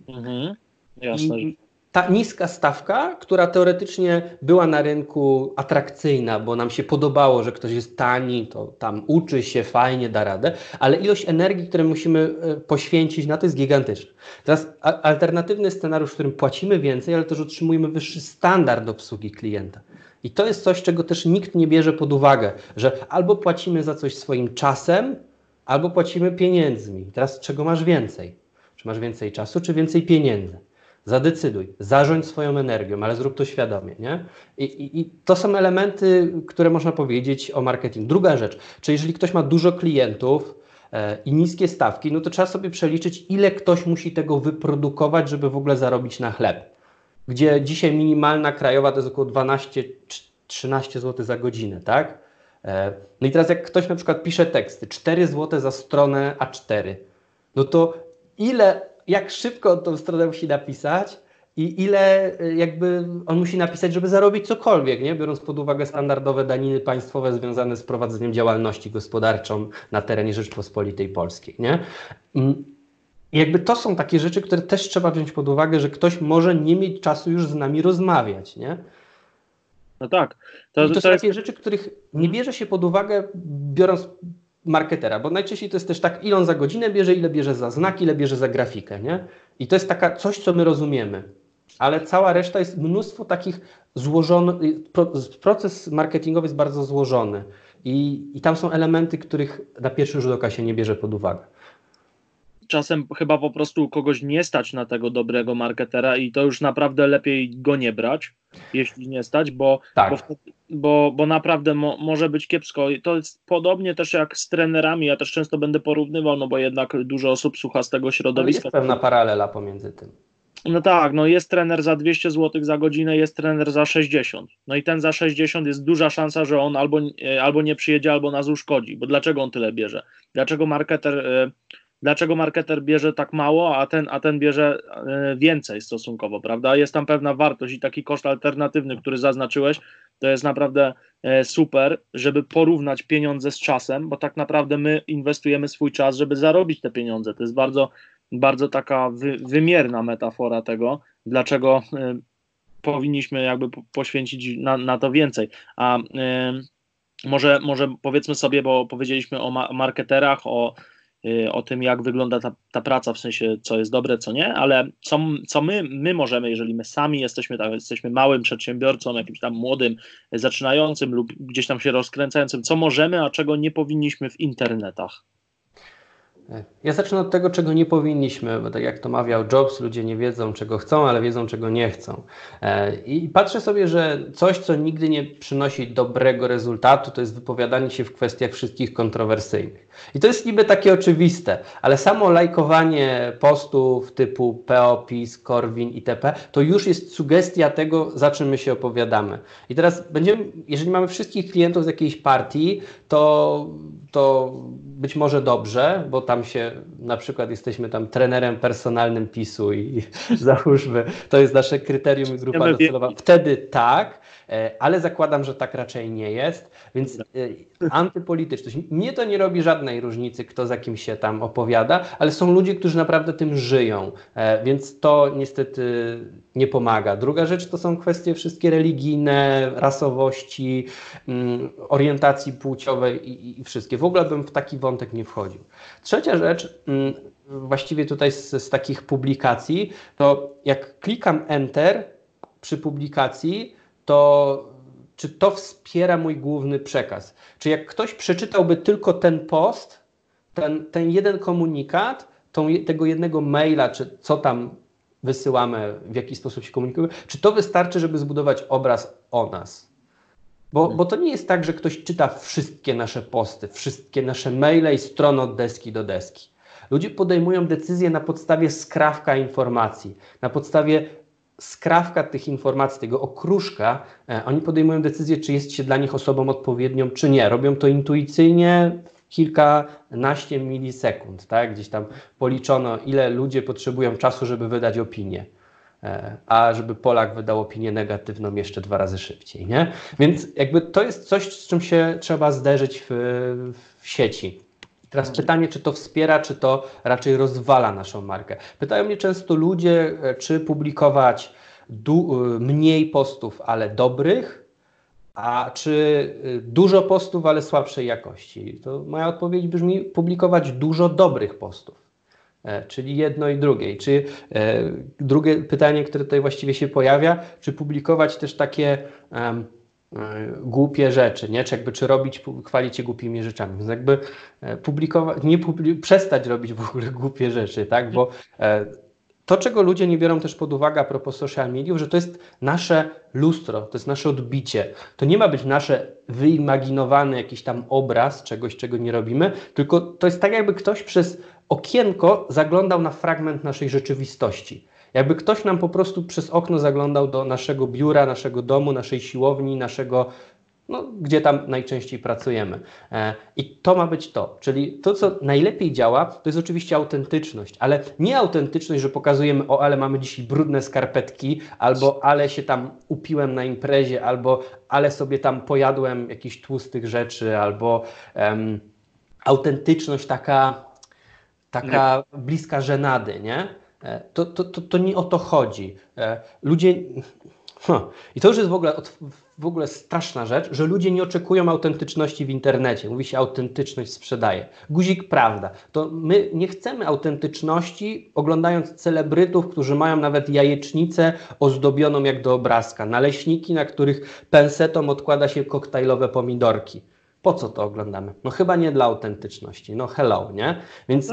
Mhm. Jasne. I, ta niska stawka, która teoretycznie była na rynku atrakcyjna, bo nam się podobało, że ktoś jest tani, to tam uczy się, fajnie da radę, ale ilość energii, którą musimy e, poświęcić na to jest gigantyczna. Teraz alternatywny scenariusz, w którym płacimy więcej, ale też otrzymujemy wyższy standard obsługi klienta. I to jest coś, czego też nikt nie bierze pod uwagę, że albo płacimy za coś swoim czasem, albo płacimy pieniędzmi. Teraz czego masz więcej? Czy masz więcej czasu, czy więcej pieniędzy? Zadecyduj, zarządź swoją energią, ale zrób to świadomie. Nie? I, i, I, to są elementy, które można powiedzieć o marketingu. Druga rzecz, czy jeżeli ktoś ma dużo klientów e, i niskie stawki, no to trzeba sobie przeliczyć, ile ktoś musi tego wyprodukować, żeby w ogóle zarobić na chleb. Gdzie dzisiaj minimalna krajowa to jest około 12-13 zł za godzinę, tak? E, no i teraz jak ktoś na przykład pisze teksty, 4 zł za stronę A4, no to ile jak szybko on tą stronę musi napisać i ile y, jakby on musi napisać, żeby zarobić cokolwiek, nie? biorąc pod uwagę standardowe daniny państwowe związane z prowadzeniem działalności gospodarczą na terenie Rzeczpospolitej Polskiej. Nie? Mm, jakby to są takie rzeczy, które też trzeba wziąć pod uwagę, że ktoś może nie mieć czasu już z nami rozmawiać. Nie? No tak. To, to, to są jest... takie rzeczy, których nie bierze się pod uwagę, biorąc marketera, bo najczęściej to jest też tak, ile on za godzinę bierze, ile bierze za znak, ile bierze za grafikę, nie? I to jest taka coś, co my rozumiemy. Ale cała reszta jest mnóstwo takich złożonych, proces marketingowy jest bardzo złożony i, i tam są elementy, których na pierwszy rzut oka się nie bierze pod uwagę czasem chyba po prostu kogoś nie stać na tego dobrego marketera i to już naprawdę lepiej go nie brać, jeśli nie stać, bo, tak. bo, bo, bo, naprawdę mo, może być kiepsko. I to jest podobnie też jak z trenerami, ja też często będę porównywał, no bo jednak dużo osób słucha z tego środowiska. jest pewna paralela pomiędzy tym. No tak, no jest trener za 200 zł za godzinę, jest trener za 60. No i ten za 60 jest duża szansa, że on albo, e, albo nie przyjedzie, albo nas uszkodzi. Bo dlaczego on tyle bierze? Dlaczego marketer e, dlaczego marketer bierze tak mało, a ten, a ten bierze e, więcej stosunkowo, prawda? Jest tam pewna wartość i taki koszt alternatywny, który zaznaczyłeś, to jest naprawdę e, super, żeby porównać pieniądze z czasem, bo tak naprawdę my inwestujemy swój czas, żeby zarobić te pieniądze. To jest bardzo, bardzo taka wy, wymierna metafora tego, dlaczego e, powinniśmy jakby poświęcić na, na to więcej. A może, może powiedzmy sobie, bo powiedzieliśmy o marketerach, o o tym, jak wygląda ta, ta praca, w sensie co jest dobre, co nie, ale co, co my, my możemy, jeżeli my sami jesteśmy, tak, jesteśmy małym przedsiębiorcą, jakimś tam młodym, zaczynającym lub gdzieś tam się rozkręcającym, co możemy, a czego nie powinniśmy w internetach? Ja zacznę od tego, czego nie powinniśmy, bo tak jak to mawiał Jobs, ludzie nie wiedzą, czego chcą, ale wiedzą, czego nie chcą. E, I patrzę sobie, że coś, co nigdy nie przynosi dobrego rezultatu, to jest wypowiadanie się w kwestiach wszystkich kontrowersyjnych. I to jest niby takie oczywiste, ale samo lajkowanie postów typu PO, PiS, Korwin itp., to już jest sugestia tego, za czym my się opowiadamy. I teraz będziemy, jeżeli mamy wszystkich klientów z jakiejś partii, to, to być może dobrze, bo tam się na przykład jesteśmy tam trenerem personalnym PiSu i załóżmy, to jest nasze kryterium i grupa docelowa. Wtedy tak, e, ale zakładam, że tak raczej nie jest, więc e, antypolityczność. Mnie to nie robi żadnej różnicy, kto za kim się tam opowiada, ale są ludzie, którzy naprawdę tym żyją, e, więc to niestety nie pomaga. Druga rzecz to są kwestie wszystkie religijne, rasowości, mm, orientacji płciowej i, i wszystkie. W ogóle bym w taki wątek nie wchodził. Trzecia rzecz, mm, właściwie tutaj z, z takich publikacji, to jak klikam Enter przy publikacji, to czy to wspiera mój główny przekaz? Czy jak ktoś przeczytałby tylko ten post, ten, ten jeden komunikat, tą, tego jednego maila, czy co tam wysyłamy, w jaki sposób się komunikujemy, czy to wystarczy, żeby zbudować obraz o nas? Bo, bo to nie jest tak, że ktoś czyta wszystkie nasze posty, wszystkie nasze maile i strony od deski do deski. Ludzie podejmują decyzje na podstawie skrawka informacji, na podstawie skrawka tych informacji, tego okruszka, e, oni podejmują decyzję, czy jest się dla nich osobą odpowiednią, czy nie. Robią to intuicyjnie, kilkanaście milisekund, tak? Gdzieś tam policzono, ile ludzie potrzebują czasu, żeby wydać opinię. E, a żeby Polak wydał opinię negatywną jeszcze dwa razy szybciej, nie? Więc jakby to jest coś, z czym się trzeba zderzyć w, w sieci. Teraz pytanie, czy to wspiera, czy to raczej rozwala naszą markę. Pytają mnie często ludzie, e, czy publikować e, mniej postów, ale dobrych, a czy dużo postów, ale słabszej jakości. To moja odpowiedź brzmi publikować dużo dobrych postów. E, czyli jedno i drugie. Czy e, drugie pytanie, które tutaj właściwie się pojawia, czy publikować też takie głupie rzeczy, nie? Czy jakby czy robić, chwalić się głupimi rzeczami. Więc jakby publikować, nie publi przestać robić w ogóle głupie rzeczy, tak? Bo to, czego ludzie nie biorą też pod uwagę a propos social mediów, że to jest nasze lustro, to jest nasze odbicie. To nie ma być nasze wyimaginowany jakiś tam obraz czegoś, czego nie robimy, tylko to jest tak, jakby ktoś przez okienko zaglądał na fragment naszej rzeczywistości. Jakby ktoś nam po prostu przez okno zaglądał do naszego biura, naszego domu, naszej siłowni, naszego no, gdzie tam najczęściej pracujemy. E, I to ma być to. Czyli to, co najlepiej działa, to jest oczywiście autentyczność, ale nie autentyczność, że pokazujemy, o, ale mamy dzisiaj brudne skarpetki, albo ale się tam upiłem na imprezie, albo ale sobie tam pojadłem jakichś tłustych rzeczy, albo um, autentyczność taka, taka bliska żenady, nie? E, to, to, to, to nie o to chodzi. E, ludzie. I to już jest w ogóle w ogóle straszna rzecz, że ludzie nie oczekują autentyczności w internecie. Mówi się, autentyczność sprzedaje. Guzik prawda. To my nie chcemy autentyczności oglądając celebrytów, którzy mają nawet jajecznicę ozdobioną jak do obrazka, naleśniki, na których pensetą odkłada się koktajlowe pomidorki. Po co to oglądamy? No chyba nie dla autentyczności. No hello, nie? Więc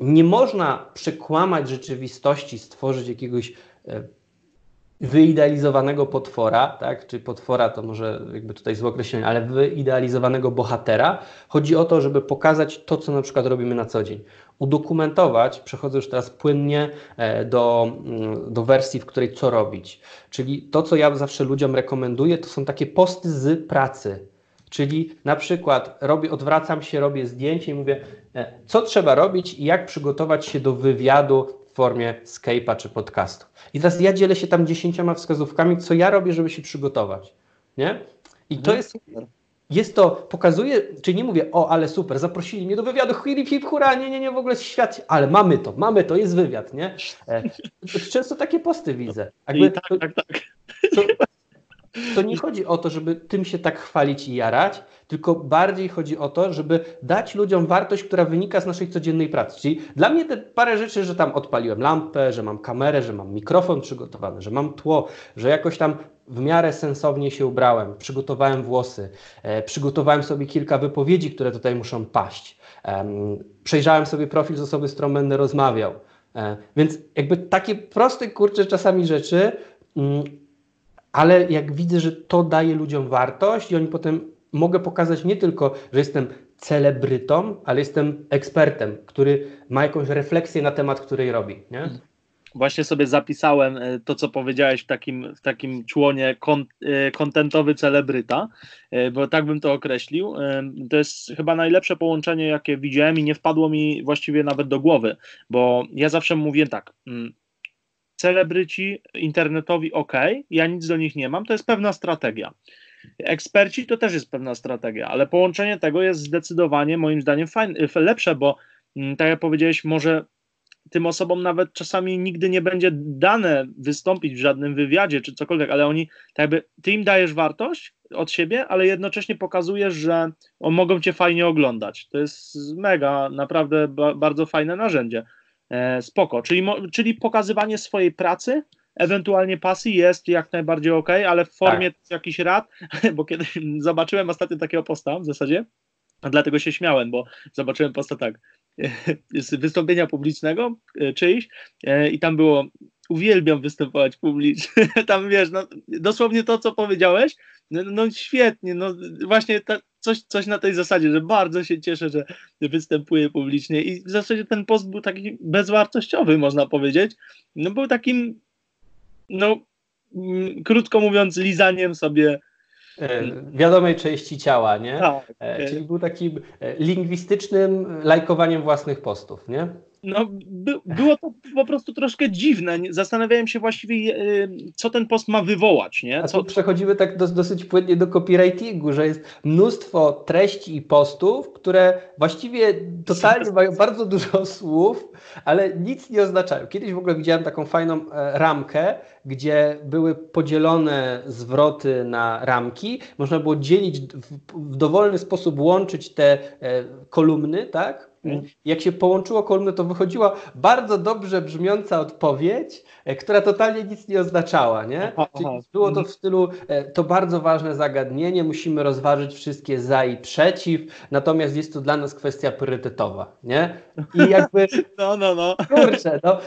nie można przekłamać rzeczywistości, stworzyć jakiegoś e, wyidealizowanego potwora, tak, czy potwora to może jakby tutaj złe określenie, ale wyidealizowanego bohatera. Chodzi o to, żeby pokazać to, co na przykład robimy na co dzień. Udokumentować, przechodzę już teraz płynnie e, do, mm, do wersji, w której co robić. Czyli to, co ja zawsze ludziom rekomenduję, to są takie posty z pracy. Czyli na przykład robię, odwracam się, robię zdjęcie i mówię, e, co trzeba robić i jak przygotować się do wywiadu formie Skype'a czy podcastu. I teraz ja dzielę się tam dziesięcioma wskazówkami, co ja robię, żeby się przygotować. Nie? I to mhm. jest. Jest to, pokazuje, czyli nie mówię, o, ale super, zaprosili mnie do wywiadu, hip, hip, hura, nie, nie, nie, w ogóle świat, ale mamy to, mamy to, jest wywiad, nie? E, często takie posty widzę. Jakby, tak, tak, tak. To, to nie chodzi o to, żeby tym się tak chwalić i jarać, tylko bardziej chodzi o to, żeby dać ludziom wartość, która wynika z naszej codziennej pracy. Czyli dla mnie te parę rzeczy, że tam odpaliłem lampę, że mam kamerę, że mam mikrofon przygotowany, że mam tło, że jakoś tam w miarę sensownie się ubrałem, przygotowałem włosy, e, przygotowałem sobie kilka wypowiedzi, które tutaj muszą paść. E, przejrzałem sobie profil z osoby, z którą będę rozmawiał. E, więc jakby takie proste, kurcze czasami rzeczy, mm, ale jak widzę, że to daje ludziom wartość i oni potem mogę pokazać nie tylko, że jestem celebrytą, ale jestem ekspertem, który ma jakąś refleksję na temat, której robi. Nie? Właśnie sobie zapisałem e, to, co powiedziałeś w takim, w takim członie e, kontentowy celebryta, e, bo tak bym to określił. To jest chyba najlepsze połączenie, jakie widziałem i nie wpadło mi właściwie nawet do głowy, bo ja zawsze mówię tak, mm, celebryci internetowi ok, ja nic do nich nie mam, to jest pewna strategia. Eksperci to też jest pewna strategia, ale połączenie tego jest zdecydowanie moim zdaniem fajne, lepsze, bo mm, tak jak powiedziałeś, może tym osobom nawet czasami nigdy nie będzie dane wystąpić w żadnym wywiadzie czy cokolwiek, ale oni, tak jakby, ty im dajesz wartość od siebie, ale jednocześnie pokazujesz, że mogą cię fajnie oglądać. To jest mega, naprawdę ba bardzo fajne narzędzie. E, spoko, czyli, czyli pokazywanie swojej pracy, ewentualnie pasji jest jak najbardziej ok, ale w formie tak. jakichś rad, bo kiedy zobaczyłem ostatnio takiego posta w zasadzie, a dlatego się śmiałem, bo zobaczyłem posta tak, z wystąpienia publicznego e, czyjś e, i tam było uwielbiam występować publicznie, tam wiesz, no, dosłownie to, co powiedziałeś, no, no świetnie, no właśnie ta, coś, coś na tej zasadzie, że bardzo się cieszę, że występuję publicznie i w zasadzie ten post był taki bezwartościowy, można powiedzieć, no był takim no mm, krótko mówiąc, lizaniem sobie e, wiadomej części ciała, nie? Tak. E, czyli był takim lingwistycznym lajkowaniem własnych postów, nie? No, by, było to po prostu troszkę dziwne. Zastanawiałem się właściwie, e, co ten post ma wywołać. Nie? Co... A tu przechodzimy tak do, dosyć płynnie do copywritingu, że jest mnóstwo treści i postów, które właściwie totalnie mają bardzo dużo słów, ale nic nie oznaczają. Kiedyś w ogóle widziałem taką fajną e, ramkę, gdzie były podzielone zwroty na ramki. Można było dzielić w, w dowolny sposób, łączyć te e, kolumny, tak? Mhm. Jak się połączyło kolumny, to wychodziła bardzo dobrze brzmiąca odpowiedź, e, która totalnie nic nie oznaczała, nie? Czyli było to mhm. w stylu, e, to bardzo ważne zagadnienie, musimy rozważyć wszystkie za i przeciw, natomiast jest to dla nas kwestia priorytetowa, nie? I jakby... No, no, no. Kurczę, no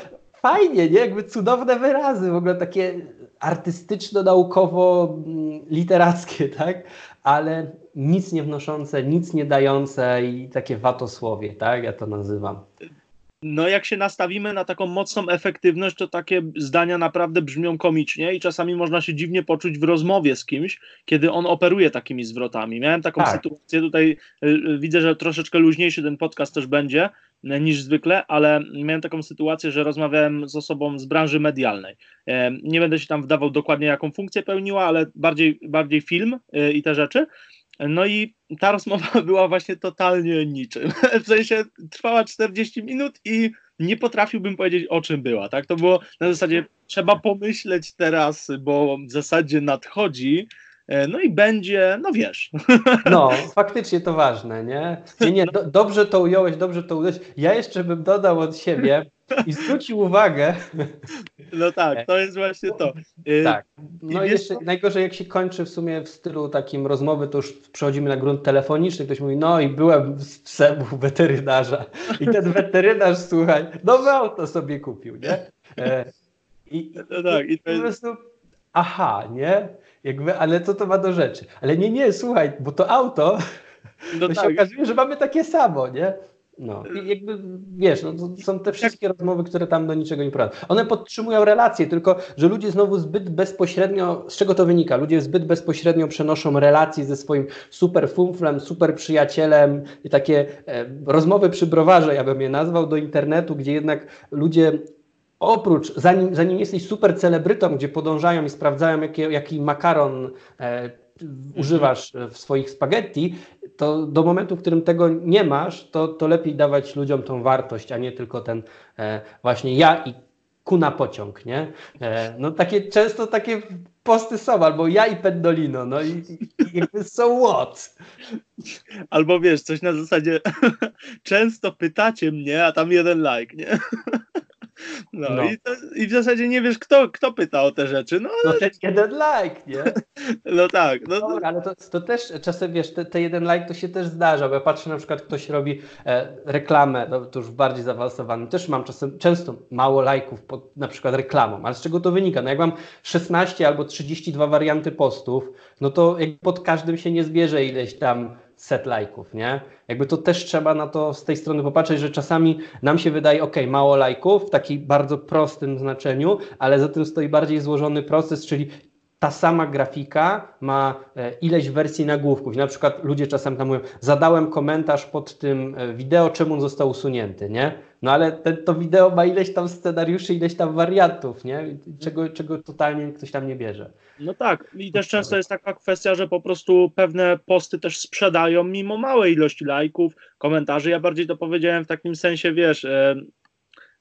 fajnie, nie? Jakby cudowne wyrazy, w ogóle takie artystyczno-naukowo-literackie, mm, tak? Ale nic nie wnoszące, nic nie dające i takie watosłowie, tak? Ja to nazywam. No, jak się nastawimy na taką mocną efektywność, to takie zdania naprawdę brzmią komicznie i czasami można się dziwnie poczuć w rozmowie z kimś, kiedy on operuje takimi zwrotami. Miałem taką tak. sytuację, tutaj y, y, widzę, że troszeczkę luźniejszy ten podcast też będzie niż zwykle, ale miałem taką sytuację, że rozmawiałem z osobą z branży medialnej. Nie będę się tam wdawał dokładnie, jaką funkcję pełniła, ale bardziej, bardziej film i te rzeczy. No i ta rozmowa była właśnie totalnie niczym. W sensie trwała 40 minut i nie potrafiłbym powiedzieć, o czym była. Tak? To było na zasadzie, trzeba pomyśleć teraz, bo w zasadzie nadchodzi. E, no i będzie, no wiesz. No, faktycznie to ważne, nie? Nie, nie, do, dobrze to ująłeś, dobrze to ująłeś. Ja jeszcze bym dodał od siebie, i zwrócił uwagę. No tak, to jest właśnie to. Y, tak. No i jeszcze najgorzej, jak się kończy w sumie w stylu takim rozmowy, to już przechodzimy na grunt telefoniczny. Ktoś mówi, no i byłem w Sebu weterynarza. I ten weterynarz, słuchaj, nowe auto sobie kupił, nie? E, I, no tak, i, i po prostu, aha, nie? Jakby, ale co to ma do rzeczy? Ale nie, nie, słuchaj, bo to auto, no to tak. się okazuje, że mamy takie samo, nie? No, i jakby wiesz, no, są te wszystkie rozmowy, które tam do niczego nie prowadzą. One podtrzymują relacje, tylko że ludzie znowu zbyt bezpośrednio, z czego to wynika? Ludzie zbyt bezpośrednio przenoszą relacje ze swoim super fumflem, super przyjacielem i takie e, rozmowy przy browarze, ja bym je nazwał, do internetu, gdzie jednak ludzie oprócz, zanim, zanim jesteś super celebrytą, gdzie podążają i sprawdzają, jaki, jaki makaron e, używasz w swoich spaghetti, to do momentu, w którym tego nie masz, to, to lepiej dawać ludziom tą wartość, a nie tylko ten e, właśnie ja i ku na pociąg, nie? E, no takie często takie posty są, albo ja i Pendolino, no i, i jakby so what? Albo wiesz, coś na zasadzie często pytacie mnie, a tam jeden like, nie? No, no. I, to, I, w zasadzie nie wiesz, kto, kto pyta o te rzeczy. No, no ten jeden like, nie? No tak. No, Dobra, ale to, to też czasem, wiesz, te, te, jeden like to się też zdarza, bo ja patrzę na przykład, ktoś robi e, reklamę, no, to już bardziej zaawansowanym, też mam czasem, często mało lajków pod na przykład reklamą, ale z czego to wynika? No jak mam 16 albo 32 warianty postów, no to jak pod każdym się nie zbierze ileś tam set lajków, nie? Jakby to też trzeba na to z tej strony popatrzeć, że czasami nam się wydaje, ok, mało lajków w takim bardzo prostym znaczeniu, ale za tym stoi bardziej złożony proces, czyli ta sama grafika ma e, ileś wersji nagłówków. Na przykład ludzie czasem tam mówią, zadałem komentarz pod tym e, wideo, czemu on został usunięty, nie? No ale te, to wideo ma ileś tam scenariuszy, ileś tam wariantów, nie? Czego, czego totalnie ktoś tam nie bierze. No tak, i też często jest taka kwestia, że po prostu pewne posty też sprzedają mimo małej ilości lajków, komentarzy. Ja bardziej to powiedziałem w takim sensie, wiesz, e,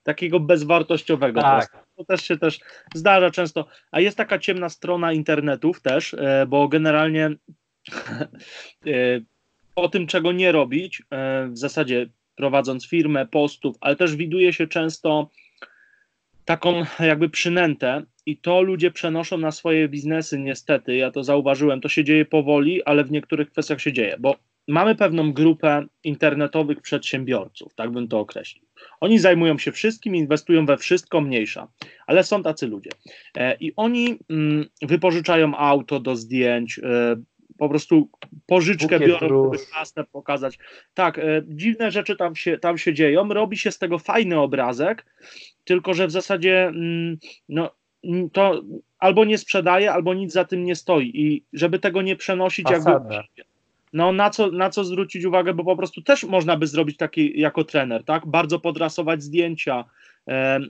takiego bezwartościowego. Tak. To też się też zdarza często. A jest taka ciemna strona internetów też, e, bo generalnie e, o tym, czego nie robić, e, w zasadzie prowadząc firmę, postów, ale też widuje się często taką jakby przynętę i to ludzie przenoszą na swoje biznesy niestety, ja to zauważyłem, to się dzieje powoli, ale w niektórych kwestiach się dzieje, bo mamy pewną grupę internetowych przedsiębiorców, tak bym to określił. Oni zajmują się wszystkim, inwestują we wszystko mniejsza, ale są tacy ludzie. E, I oni mm, wypożyczają auto do zdjęć, e, po prostu pożyczkę Bukiet biorą, żeby klasę pokazać. Tak, e, dziwne rzeczy tam się, tam się dzieją, robi się z tego fajny obrazek, tylko że w zasadzie mm, no, to albo nie sprzedaje, albo nic za tym nie stoi. I żeby tego nie przenosić, Fasada. jakby. No na co, na co zwrócić uwagę, bo po prostu też można by zrobić taki jako trener, tak? Bardzo podrasować zdjęcia. E,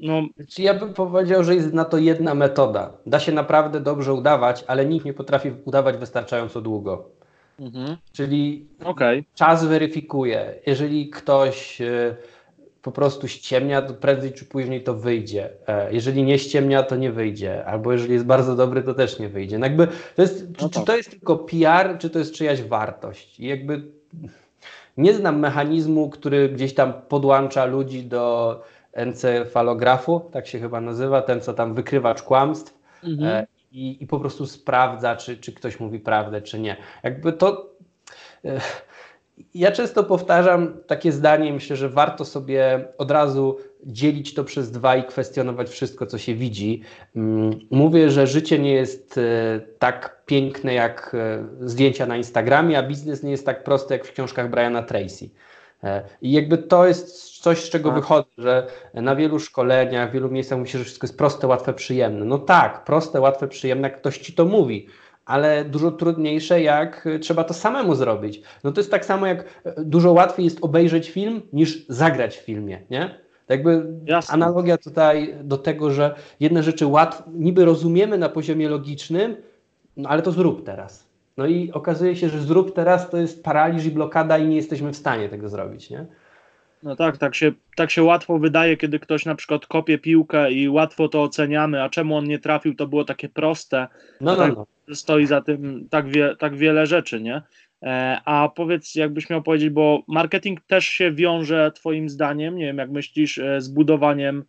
no, Czy ja bym powiedział, że jest na to jedna metoda. Da się naprawdę dobrze udawać, ale nikt nie potrafi udawać wystarczająco długo. mhm. Czyli okej. czas weryfikuje. Jeżeli ktoś e, po prostu ściemnia, to prędzej czy później to wyjdzie. E, Jeżeli nie ściemnia, to nie wyjdzie. Albo jeżeli jest bardzo dobry, to też nie wyjdzie. No jakby to jest, czy, No czy tak. to jest tylko PR, czy to jest czyjaś wartość? I jakby nie znam mechanizmu, który gdzieś tam podłącza ludzi do encefalografu, tak się chyba nazywa, ten co tam wykrywacz kłamstw Mhm. e, i, i po prostu sprawdza, czy, czy ktoś mówi prawdę, czy nie. Jakby to. e, Ja często powtarzam takie zdanie, myślę, że warto sobie od razu dzielić to przez dwa i kwestionować wszystko, co się widzi. Mm, Mówię, że życie nie jest e, tak piękne jak zdjęcia na Instagramie, a biznes nie jest tak prosty jak w książkach Briana Tracy. E, I jakby to jest coś, z czego Tak. wychodzę, że na wielu szkoleniach, w wielu miejscach mówi się, że wszystko jest proste, łatwe, przyjemne. No tak, proste, łatwe, przyjemne, jak ktoś ci to mówi, ale dużo trudniejsze, jak trzeba to samemu zrobić. No to jest tak samo, jak e, dużo łatwiej jest obejrzeć film, niż zagrać w filmie, nie? Tak Jakby Jasne. analogia tutaj do tego, że jedne rzeczy łatwo, niby rozumiemy na poziomie logicznym, no ale to zrób teraz. No i okazuje się, że zrób teraz to jest paraliż i blokada i nie jesteśmy w stanie tego zrobić, nie? No tak, tak się, tak się łatwo wydaje, kiedy ktoś na przykład kopie piłkę i łatwo to oceniamy, a czemu on nie trafił, to było takie proste. No, no, tak. no. Stoi za tym tak, wie, tak wiele rzeczy, nie? E, A powiedz, jakbyś miał powiedzieć, bo marketing też się wiąże Twoim zdaniem, nie wiem, jak myślisz, e, z budowaniem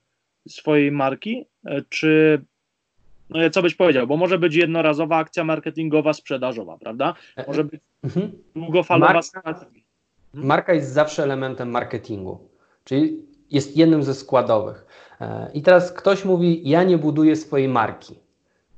swojej marki, e, czy co byś powiedział, bo może być jednorazowa akcja marketingowa, sprzedażowa, prawda? Może być Mhm. długofalowa Marka- strategia. Marka jest zawsze elementem marketingu, czyli jest jednym ze składowych. E, I teraz ktoś mówi, ja nie buduję swojej marki.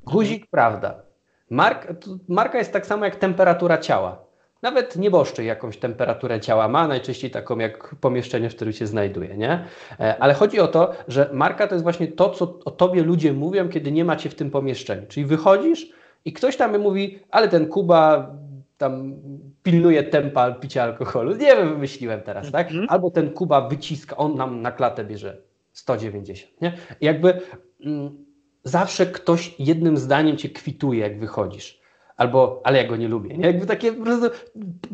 Guzik, prawda. Mark, marka jest tak samo jak temperatura ciała. Nawet nieboszczyk jakąś temperaturę ciała ma, najczęściej taką jak pomieszczenie, w którym się znajduje, nie? E, Ale chodzi o to, że marka to jest właśnie to, co o tobie ludzie mówią, kiedy nie macie w tym pomieszczeniu. Czyli wychodzisz i ktoś tam mówi, ale ten Kuba tam pilnuje tempa picia alkoholu. Nie wiem, wymyśliłem teraz, tak? Mhm. Albo ten Kuba wyciska, on nam na klatę bierze 190, nie? Jakby mm, zawsze ktoś jednym zdaniem cię kwituje, jak wychodzisz. Albo, ale ja go nie lubię, nie? Jakby takie po prostu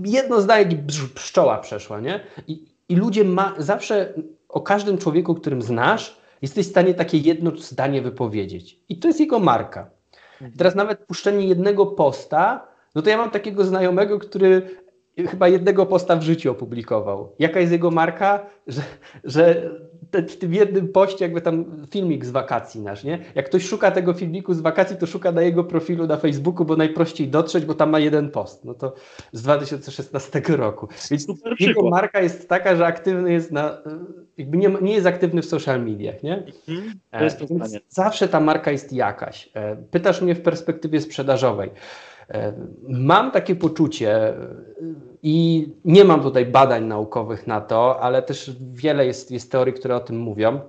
jedno zdanie, pszczoła przeszła, nie? I, i ludzie ma, zawsze o każdym człowieku, którym znasz, jesteś w stanie takie jedno zdanie wypowiedzieć. I to jest jego marka. I teraz nawet puszczenie jednego posta, no to ja mam takiego znajomego, który chyba jednego posta w życiu opublikował. Jaka jest jego marka? Że, że te, w tym jednym poście jakby tam filmik z wakacji nasz, nie? Jak ktoś szuka tego filmiku z wakacji, to szuka na jego profilu na Facebooku, bo najprościej dotrzeć, bo tam ma jeden post. No to z 2016 roku. Więc Super jego przykład. marka jest taka, że aktywny jest na, jakby nie, nie jest aktywny w social mediach, nie? Mhm. To jest to E. Zawsze ta marka jest jakaś. E, Pytasz mnie w perspektywie sprzedażowej. E, Mam takie poczucie e, i nie mam tutaj badań naukowych na to, ale też wiele jest, jest teorii, które o tym mówią,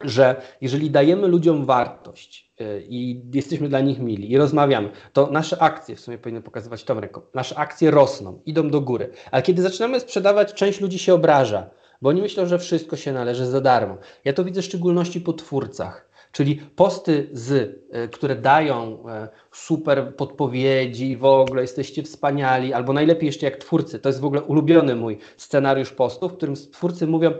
że jeżeli dajemy ludziom wartość e, i jesteśmy dla nich mili i rozmawiamy, to nasze akcje, w sumie powinny pokazywać tą ręką, nasze akcje rosną, idą do góry. Ale kiedy zaczynamy sprzedawać, część ludzi się obraża, bo oni myślą, że wszystko się należy za darmo. Ja to widzę w szczególności po twórcach. Czyli posty, z, e, które dają e, super podpowiedzi, w ogóle jesteście wspaniali, albo najlepiej jeszcze jak twórcy. To jest w ogóle ulubiony mój scenariusz postów, w którym twórcy mówią,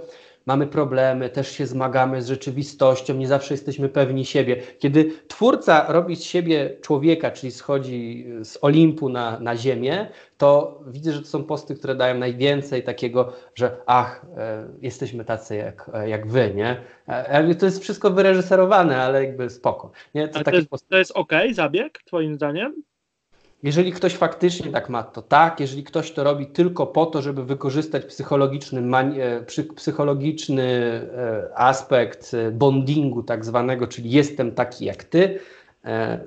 mamy problemy, też się zmagamy z rzeczywistością, nie zawsze jesteśmy pewni siebie. Kiedy twórca robi z siebie człowieka, czyli schodzi z Olimpu na, na ziemię, to widzę, że to są posty, które dają najwięcej takiego, że ach, e, jesteśmy tacy jak, e, jak wy, nie? E, jakby to jest wszystko wyreżyserowane, ale jakby spoko. Nie? To to jest, posty. to jest ok, zabieg, twoim zdaniem? Jeżeli ktoś faktycznie tak ma, to tak. Jeżeli ktoś to robi tylko po to, żeby wykorzystać psychologiczny, e, psy- psychologiczny e, aspekt e, bondingu tak zwanego, czyli jestem taki jak ty,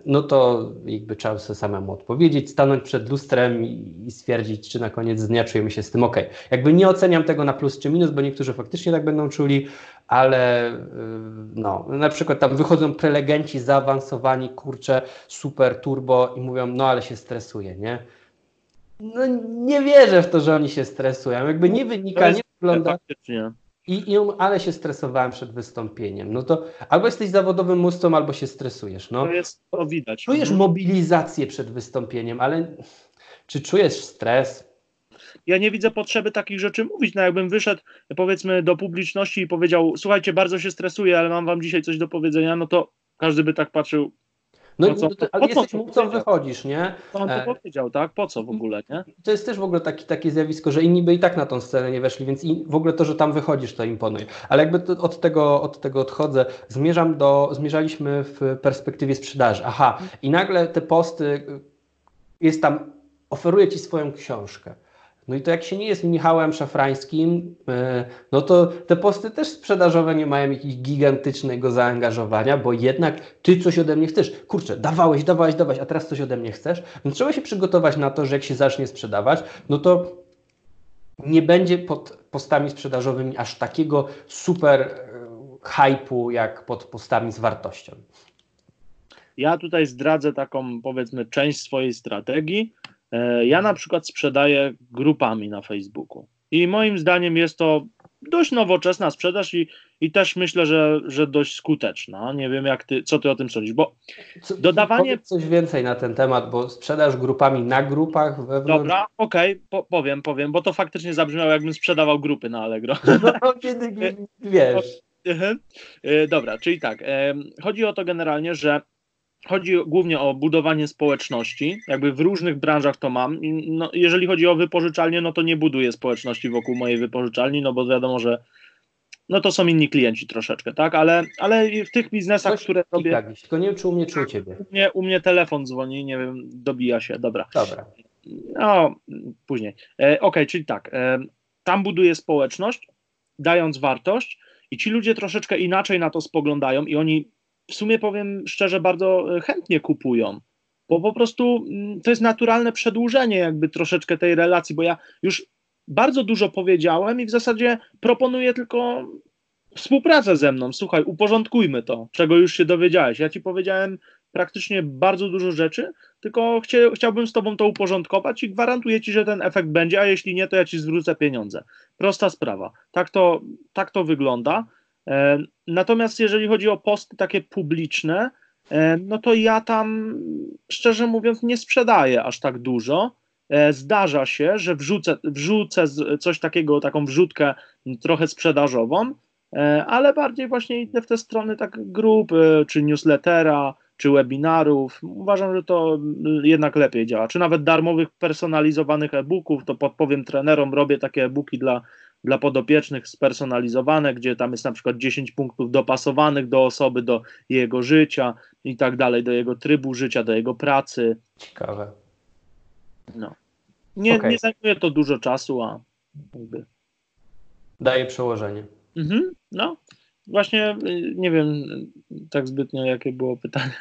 no to jakby trzeba sobie samemu odpowiedzieć, stanąć przed lustrem i stwierdzić, czy na koniec dnia czujemy się z tym ok. Jakby nie oceniam tego na plus czy minus, bo niektórzy faktycznie tak będą czuli, ale y, no, na przykład tam wychodzą prelegenci zaawansowani, kurczę, super turbo i mówią, no ale się stresuje, nie? No nie wierzę w to, że oni się stresują. Jakby nie wynika, nie wygląda. I, I ale się stresowałem przed wystąpieniem. No to albo jesteś zawodowym mustą, albo się stresujesz. No. To jest, to widać. Czujesz mhm. mobilizację przed wystąpieniem, ale czy czujesz stres? Ja nie widzę potrzeby takich rzeczy mówić. No jakbym wyszedł powiedzmy do publiczności i powiedział, słuchajcie, bardzo się stresuję, ale mam wam dzisiaj coś do powiedzenia, no to każdy by tak patrzył, no, po co, no to, ale po jesteś mówcą, wychodzisz, nie? To on to e... powiedział, tak? Po co w ogóle, nie? To jest też w ogóle taki, takie zjawisko, że inni by i tak na tą scenę nie weszli, więc w ogóle to, że tam wychodzisz, to imponuje. Ale jakby to, od, tego, od tego odchodzę, zmierzam do, zmierzaliśmy w perspektywie sprzedaży. Aha, i nagle te posty, jest tam, oferuje ci swoją książkę. No i to jak się nie jest Michałem Szafrańskim, e, no to te posty też sprzedażowe nie mają jakiegoś gigantycznego zaangażowania, bo jednak ty coś ode mnie chcesz. Kurczę, dawałeś, dawałeś, dawałeś, a teraz coś ode mnie chcesz. Więc trzeba się przygotować na to, że jak się zacznie sprzedawać, no to nie będzie pod postami sprzedażowymi aż takiego super e, hypu jak pod postami z wartością. Ja tutaj zdradzę taką, powiedzmy, część swojej strategii ja na przykład sprzedaję grupami na Facebooku i moim zdaniem jest to dość nowoczesna sprzedaż i, i też myślę, że, że dość skuteczna. Nie wiem, jak ty, co ty o tym sądzisz, bo co, dodawanie... coś więcej na ten temat, bo sprzedaż grupami na grupach wewnątrz... Dobra, okej, okay, po, powiem, powiem, bo to faktycznie zabrzmiało, jakbym sprzedawał grupy na Allegro. No, kiedy wiesz. E, dobra, czyli tak, chodzi o to generalnie, że Chodzi głównie o budowanie społeczności, jakby w różnych branżach to mam. No, jeżeli chodzi o wypożyczalnie, no to nie buduję społeczności wokół mojej wypożyczalni, no bo wiadomo, że no to są inni klienci troszeczkę, tak, ale, ale w tych biznesach, Coś które robię... Tak, tylko nie wiem, czy u mnie, czy u Ciebie. U mnie, u mnie telefon dzwoni, nie wiem, dobija się, dobra. Dobra. No, później. E, ok, czyli tak, e, tam buduję społeczność, dając wartość i ci ludzie troszeczkę inaczej na to spoglądają i oni w sumie powiem szczerze, bardzo e, chętnie kupują. Bo po prostu mm, to jest naturalne przedłużenie jakby troszeczkę tej relacji, bo ja już bardzo dużo powiedziałem i w zasadzie proponuję tylko współpracę ze mną. Słuchaj, uporządkujmy to, czego już się dowiedziałeś. Ja ci powiedziałem praktycznie bardzo dużo rzeczy, tylko chciałbym z tobą to uporządkować i gwarantuję ci, że ten efekt będzie, a jeśli nie, to ja ci zwrócę pieniądze. Prosta sprawa. Tak to, tak to wygląda. E, natomiast jeżeli chodzi o posty takie publiczne, e, no to ja tam szczerze mówiąc nie sprzedaję aż tak dużo. E, zdarza się, że wrzucę, wrzucę coś takiego, taką wrzutkę trochę sprzedażową, ale bardziej właśnie idę w te strony tak grupy, czy newslettera, czy webinarów. Uważam, że to jednak lepiej działa. Czy nawet darmowych, personalizowanych e-booków, to podpowiem trenerom, robię takie e-booki dla dla podopiecznych spersonalizowane, gdzie tam jest na przykład 10 punktów dopasowanych do osoby, do jego życia i tak dalej, do jego trybu życia, do jego pracy. Ciekawe. No. Nie, okay. nie zajmuje to dużo czasu, a jakby... Daje przełożenie. Mhm, no. Właśnie y, nie wiem tak zbytnio, jakie było pytanie.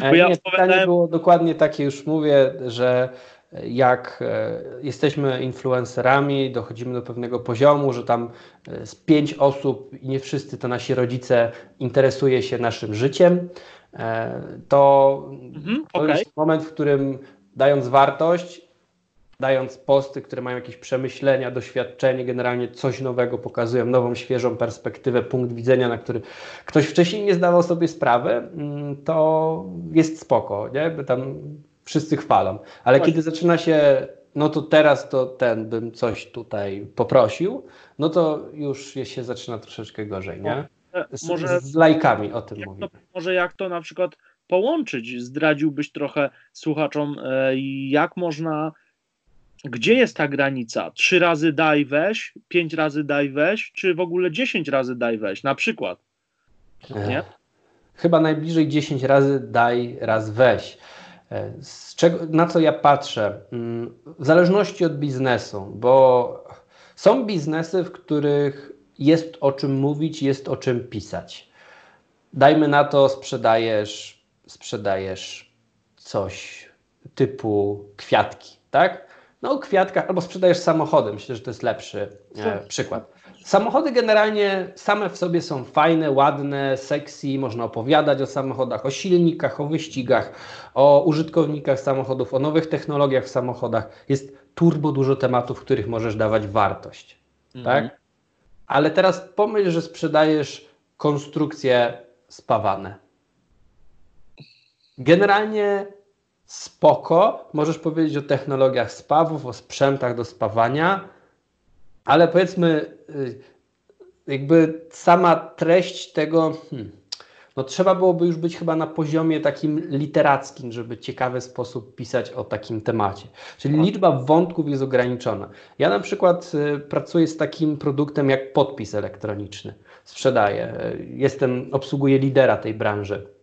Bo ja nie, pytanie było dokładnie takie, już mówię, że jak e, jesteśmy influencerami, dochodzimy do pewnego poziomu, że tam e, z pięć osób i nie wszyscy to nasi rodzice interesuje się naszym życiem, e, to, mhm, to okay. jest moment, w którym dając wartość, dając posty, które mają jakieś przemyślenia, doświadczenie, generalnie coś nowego pokazują, nową, świeżą perspektywę, punkt widzenia, na który ktoś wcześniej nie zdawał sobie sprawy, mm, to jest spoko, nie? By tam wszyscy chwalą. Ale Właśnie. kiedy zaczyna się, no to teraz to ten bym coś tutaj poprosił, no to już się zaczyna troszeczkę gorzej, nie? Z, może, z lajkami o tym mówię. może jak to na przykład połączyć? Zdradziłbyś trochę słuchaczom, e, jak można, gdzie jest ta granica? Trzy razy daj weź, pięć razy daj weź, czy w ogóle dziesięć razy daj weź, na przykład? Nie? Chyba najbliżej dziesięć razy daj raz weź. Z czego, na co ja patrzę? Mm, w zależności od biznesu, bo są biznesy, w których jest o czym mówić, jest o czym pisać. Dajmy na to, sprzedajesz, sprzedajesz coś typu kwiatki, tak? no o kwiatkach, albo sprzedajesz samochody. Myślę, że to jest lepszy e, przykład. Samochody generalnie same w sobie są fajne, ładne, sexy, można opowiadać o samochodach, o silnikach, o wyścigach, o użytkownikach samochodów, o nowych technologiach w samochodach. Jest turbo dużo tematów, w których możesz dawać wartość. Mhm. Tak? Ale teraz pomyśl, że sprzedajesz konstrukcje spawane. Generalnie spoko, możesz powiedzieć o technologiach spawów, o sprzętach do spawania, ale powiedzmy, y, jakby sama treść tego, hmm, no trzeba byłoby już być chyba na poziomie takim literackim, żeby ciekawy sposób pisać o takim temacie. Czyli liczba wątków jest ograniczona. Ja na przykład y, pracuję z takim produktem jak podpis elektroniczny. Sprzedaję. Jestem, obsługuję lidera tej branży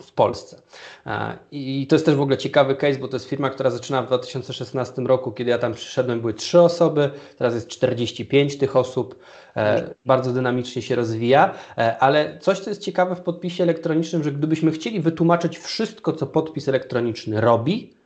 w Polsce. I to jest też w ogóle ciekawy case, bo to jest firma, która zaczynała w 2016 roku, kiedy ja tam przyszedłem, były trzy osoby, teraz jest 45 tych osób, e, bardzo dynamicznie się rozwija, e, ale coś, co jest ciekawe w podpisie elektronicznym, że gdybyśmy chcieli wytłumaczyć wszystko, co podpis elektroniczny robi,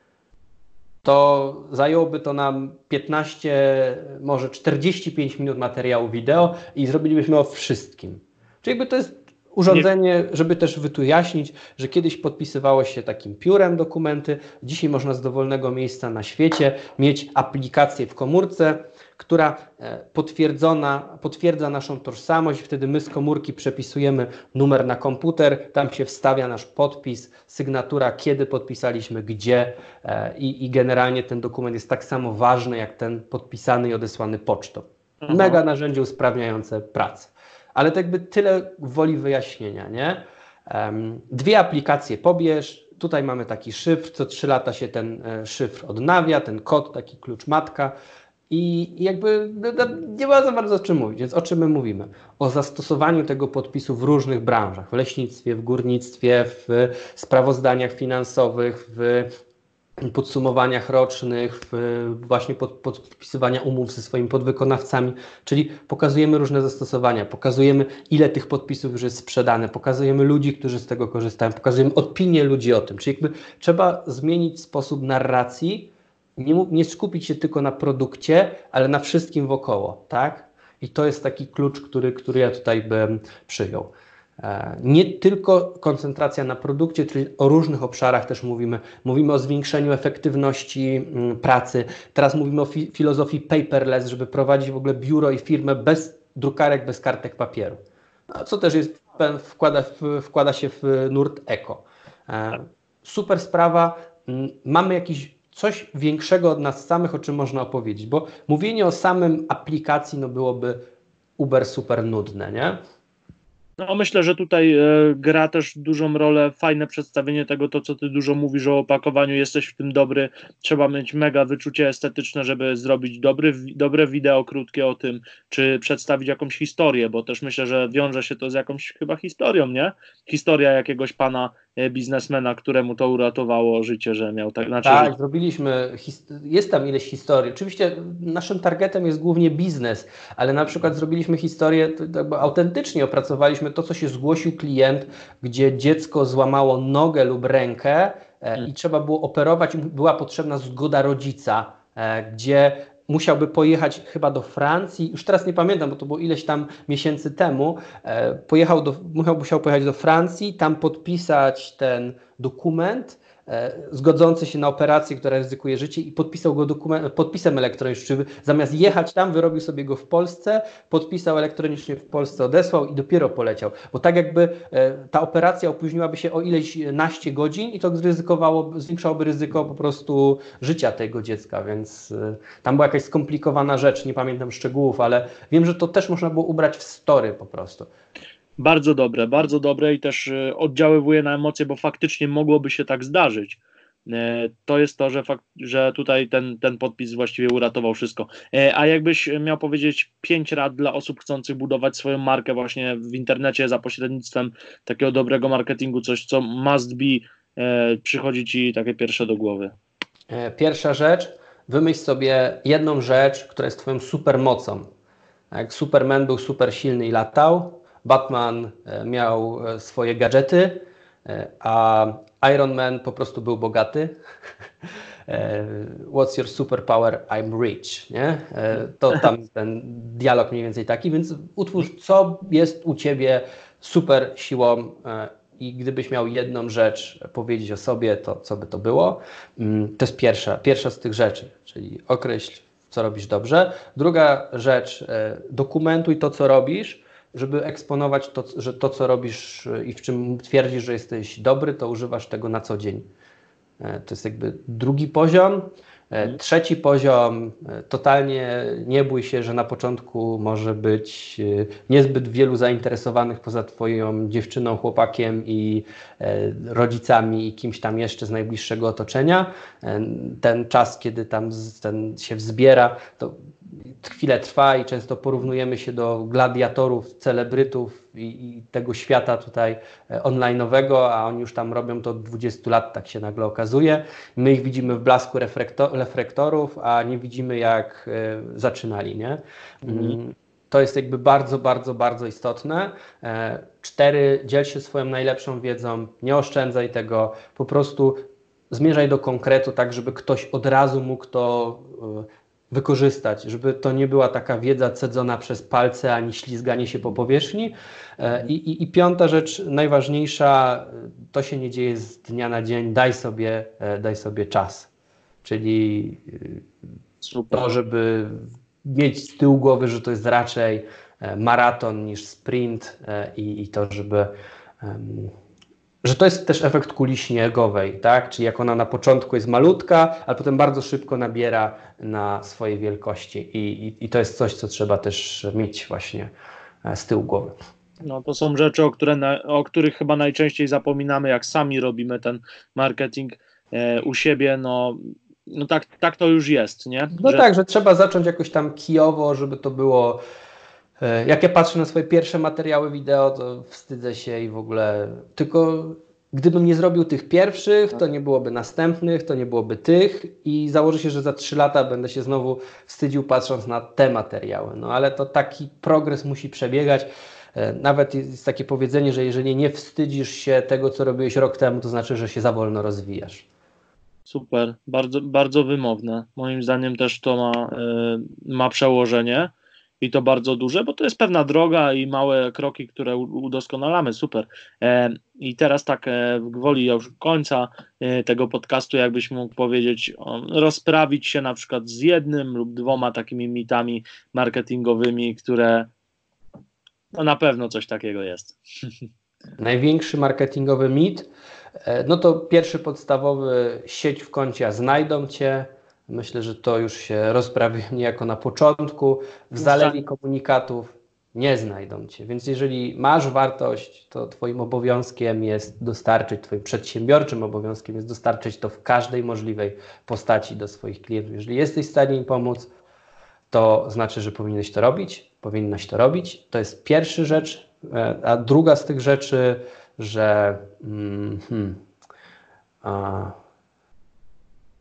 to zajęłoby to nam 15, może 45 minut materiału wideo i zrobilibyśmy o wszystkim. Czyli jakby to jest Urządzenie, żeby też wyjaśnić, że kiedyś podpisywało się takim piórem dokumenty, dzisiaj można z dowolnego miejsca na świecie mieć aplikację w komórce, która e, potwierdzona, potwierdza naszą tożsamość, wtedy my z komórki przepisujemy numer na komputer, tam się wstawia nasz podpis, sygnatura, kiedy podpisaliśmy, gdzie e, i, i generalnie ten dokument jest tak samo ważny jak ten podpisany i odesłany pocztą. Aha. Mega narzędzie usprawniające pracę ale to jakby tyle woli wyjaśnienia, nie? Dwie aplikacje pobierz, tutaj mamy taki szyfr, co trzy lata się ten e, szyfr odnawia, ten kod, taki klucz matka i jakby no, no, nie ma za bardzo o czym mówić, więc o czym my mówimy? O zastosowaniu tego podpisu w różnych branżach, w leśnictwie, w górnictwie, w sprawozdaniach finansowych, w podsumowaniach rocznych, właśnie pod, podpisywania umów ze swoimi podwykonawcami, czyli pokazujemy różne zastosowania, pokazujemy ile tych podpisów już jest sprzedane, pokazujemy ludzi, którzy z tego korzystają, pokazujemy opinie ludzi o tym, czyli jakby trzeba zmienić sposób narracji, nie, nie skupić się tylko na produkcie, ale na wszystkim wokoło, tak? I to jest taki klucz, który, który ja tutaj bym przyjął. E, nie tylko koncentracja na produkcie, czyli o różnych obszarach też mówimy. Mówimy o zwiększeniu efektywności mm, pracy. Teraz mówimy o fi filozofii paperless, żeby prowadzić w ogóle biuro i firmę bez drukarek, bez kartek papieru. No, co też jest, wkłada, wkłada się w nurt eko. E, super sprawa. Mm, mamy jakiś coś większego od nas samych, o czym można opowiedzieć, bo mówienie o samym aplikacji no byłoby uber super nudne, nie? No myślę, że tutaj e, gra też dużą rolę fajne przedstawienie tego, to co ty dużo mówisz o opakowaniu, jesteś w tym dobry, trzeba mieć mega wyczucie estetyczne, żeby zrobić dobry, dobre wideo krótkie o tym, czy przedstawić jakąś historię, bo też myślę, że wiąże się to z jakąś chyba historią, nie? Historia jakiegoś pana biznesmena, któremu to uratowało życie, że miał tak. Znaczy, tak, zrobiliśmy, jest tam ileś historii. Oczywiście naszym targetem jest głównie biznes, ale na przykład zrobiliśmy historię, autentycznie opracowaliśmy to, co się zgłosił klient, gdzie dziecko złamało nogę lub rękę e, hmm. i trzeba było operować, była potrzebna zgoda rodzica, e, gdzie musiałby pojechać chyba do Francji, już teraz nie pamiętam, bo to było ileś tam miesięcy temu, e, pojechał do, musiał, musiał pojechać do Francji, tam podpisać ten dokument, zgodzący się na operację, która ryzykuje życie i podpisał go podpisem elektronicznym. Zamiast jechać tam, wyrobił sobie go w Polsce, podpisał elektronicznie w Polsce, odesłał i dopiero poleciał. Bo tak jakby e, ta operacja opóźniłaby się o ileś naście godzin i to zryzykowało, zwiększałoby ryzyko po prostu życia tego dziecka, więc e, tam była jakaś skomplikowana rzecz, nie pamiętam szczegółów, ale wiem, że to też można było ubrać w story po prostu. Bardzo dobre, bardzo dobre i też e, oddziaływuje na emocje, bo faktycznie mogłoby się tak zdarzyć. E, to jest to, że, fakt, że tutaj ten, ten podpis właściwie uratował wszystko. E, a jakbyś miał powiedzieć pięć rad dla osób chcących budować swoją markę właśnie w internecie za pośrednictwem takiego dobrego marketingu, coś co must be, przychodzi ci takie pierwsze do głowy? Pierwsza rzecz, wymyśl sobie jedną rzecz, która jest twoją supermocą. Jak Superman był super silny i latał, Batman e, miał e, swoje gadżety, a Iron Man po prostu był bogaty. What's your superpower? I'm rich. Nie? To tam ten dialog mniej więcej taki, więc utwórz, co jest u ciebie super siłą i gdybyś miał jedną rzecz powiedzieć o sobie, to co by to było? Mm, to jest pierwsza, pierwsza z tych rzeczy, czyli określ, co robisz dobrze. Druga rzecz, e, dokumentuj to, co robisz, żeby eksponować to, że to, co robisz e, i w czym twierdzisz, że jesteś dobry, to używasz tego na co dzień. E, to jest jakby drugi poziom. E, mhm. Trzeci poziom, totalnie nie bój się, że na początku może być niezbyt wielu zainteresowanych poza Twoją dziewczyną, chłopakiem i rodzicami i kimś tam jeszcze z najbliższego otoczenia. Ten czas, kiedy tam ten się wzbiera, to chwilę trwa i często porównujemy się do gladiatorów, celebrytów i, i tego świata tutaj e, online'owego, a oni już tam robią to od 20 lat, tak się nagle okazuje. My ich widzimy w blasku reflektorów, a nie widzimy jak e, zaczynali, nie? Mhm. Mm, to jest jakby bardzo, bardzo, bardzo istotne. E, cztery, dziel się swoją najlepszą wiedzą, nie oszczędzaj tego, po prostu zmierzaj do konkretu, tak żeby ktoś od razu mógł to wykorzystać, żeby to nie była taka wiedza cedzona przez palce ani ślizganie się po powierzchni. E, I, i, I, piąta rzecz, najważniejsza, to się nie dzieje z dnia na dzień, daj sobie, e, daj sobie czas. Czyli Super. to, żeby mieć z tyłu głowy, że to jest raczej e, maraton niż sprint i, i to, żeby że to jest też efekt kuli śniegowej, tak? Czyli jak ona na początku jest malutka, ale potem bardzo szybko nabiera na swojej wielkości i, i, i to jest coś, co trzeba też mieć właśnie e, z tyłu głowy. No to są rzeczy, o, które o których chyba najczęściej zapominamy, jak sami robimy ten marketing e, u siebie, no no tak, tak to już jest, nie? No że... tak, że trzeba zacząć jakoś tam kijowo, żeby to było jak ja patrzę na swoje pierwsze materiały wideo, to wstydzę się i w ogóle. Tylko gdybym nie zrobił tych pierwszych, to nie byłoby następnych, to nie byłoby tych i założę się, że za trzy lata będę się znowu wstydził patrząc na te materiały. No ale to taki progres musi przebiegać. E, nawet jest takie powiedzenie, że jeżeli nie wstydzisz się tego, co robiłeś rok temu, to znaczy, że się za wolno rozwijasz. Super, bardzo, bardzo wymowne. Moim zdaniem też to ma, yy, ma przełożenie i to bardzo duże, bo to jest pewna droga i małe kroki, które udoskonalamy, super. E, I teraz tak e, w gwoli już końca e, tego podcastu, jakbyś mógł powiedzieć, rozprawić się na przykład z jednym lub dwoma takimi mitami marketingowymi, które no na pewno coś takiego jest. Największy marketingowy mit, no to pierwszy podstawowy, sieć w koncie, znajdą Cię, Myślę, że to już się rozprawi niejako na początku. W zalewie komunikatów nie znajdą Cię. Więc jeżeli masz wartość, to Twoim obowiązkiem jest dostarczyć, Twoim przedsiębiorczym obowiązkiem jest dostarczyć to w każdej możliwej postaci do swoich klientów. Jeżeli jesteś w stanie im pomóc, to znaczy, że powinieneś to robić, powinnaś to robić. To jest pierwsza rzecz. E, a druga z tych rzeczy, że mm, hmm, a,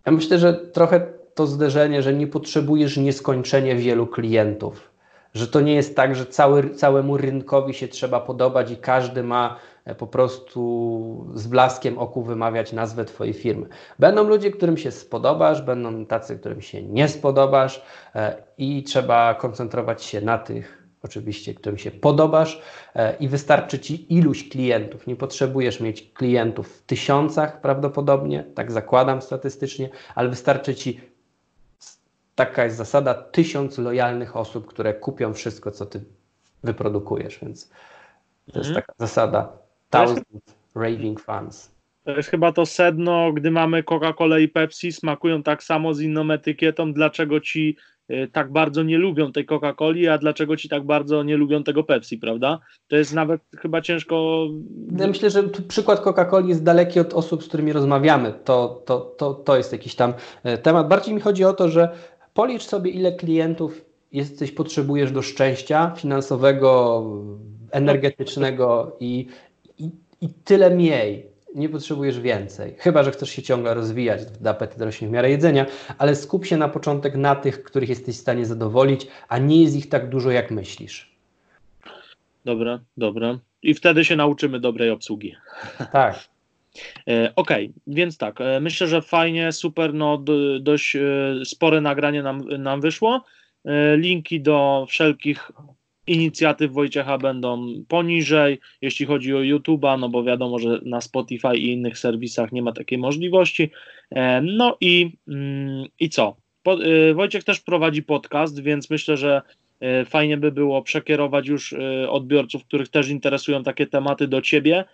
ja myślę, że trochę to zderzenie, że nie potrzebujesz nieskończenie wielu klientów. Że to nie jest tak, że cały, całemu rynkowi się trzeba podobać i każdy ma e, po prostu z blaskiem oku wymawiać nazwę Twojej firmy. Będą ludzie, którym się spodobasz, będą tacy, którym się nie spodobasz e, i trzeba koncentrować się na tych, oczywiście, którym się podobasz e, i wystarczy Ci iluś klientów. Nie potrzebujesz mieć klientów w tysiącach prawdopodobnie, tak zakładam statystycznie, ale wystarczy Ci taka jest zasada, tysiąc lojalnych osób, które kupią wszystko, co ty wyprodukujesz, więc to jest mhm. taka zasada thousand raving fans. To jest chyba to sedno, gdy mamy Coca-Colę i Pepsi, smakują tak samo z inną etykietą, dlaczego ci y, tak bardzo nie lubią tej Coca-Coli, a dlaczego ci tak bardzo nie lubią tego Pepsi, prawda? To jest nawet chyba ciężko. Ja myślę, że przykład Coca-Coli jest daleki od osób, z którymi rozmawiamy. To, to, to, to jest jakiś tam e, temat. Bardziej mi chodzi o to, że Policz sobie, ile klientów jesteś, potrzebujesz do szczęścia finansowego, energetycznego i, i, i tyle mniej. Nie potrzebujesz więcej. Chyba, że chcesz się ciągle rozwijać, apetyt rośnie w miarę jedzenia, ale skup się na początek na tych, których jesteś w stanie zadowolić, a nie jest ich tak dużo, jak myślisz. Dobra, dobra. I wtedy się nauczymy dobrej obsługi. Tak. E, okay, więc tak, e, myślę, że fajnie, super, no dość e, spore nagranie nam, nam wyszło. Linki do wszelkich inicjatyw Wojciecha będą poniżej, jeśli chodzi o YouTube'a, no bo wiadomo, że na Spotify i innych serwisach nie ma takiej możliwości. No i, mm, i co? Wojciech też prowadzi podcast, więc myślę, że fajnie by było przekierować już odbiorców, których też interesują takie tematy do ciebie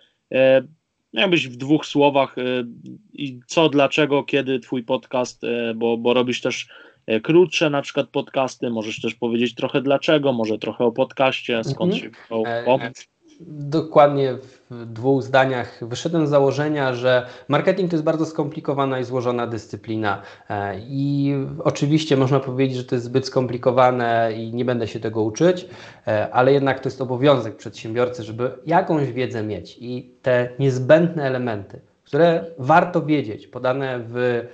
Miałbyś w dwóch słowach y, i co, dlaczego, kiedy twój podcast, y, bo, bo robisz też y, krótsze na przykład podcasty, możesz też powiedzieć trochę dlaczego, może trochę o podcaście, skąd mm -hmm. się wziął pomysł. Dokładnie w dwóch zdaniach wyszedłem z założenia, że marketing to jest bardzo skomplikowana i złożona dyscyplina. E, I oczywiście można powiedzieć, że to jest zbyt skomplikowane i nie będę się tego uczyć, e, ale jednak to jest obowiązek przedsiębiorcy, żeby jakąś wiedzę mieć i te niezbędne elementy, które warto wiedzieć, podane w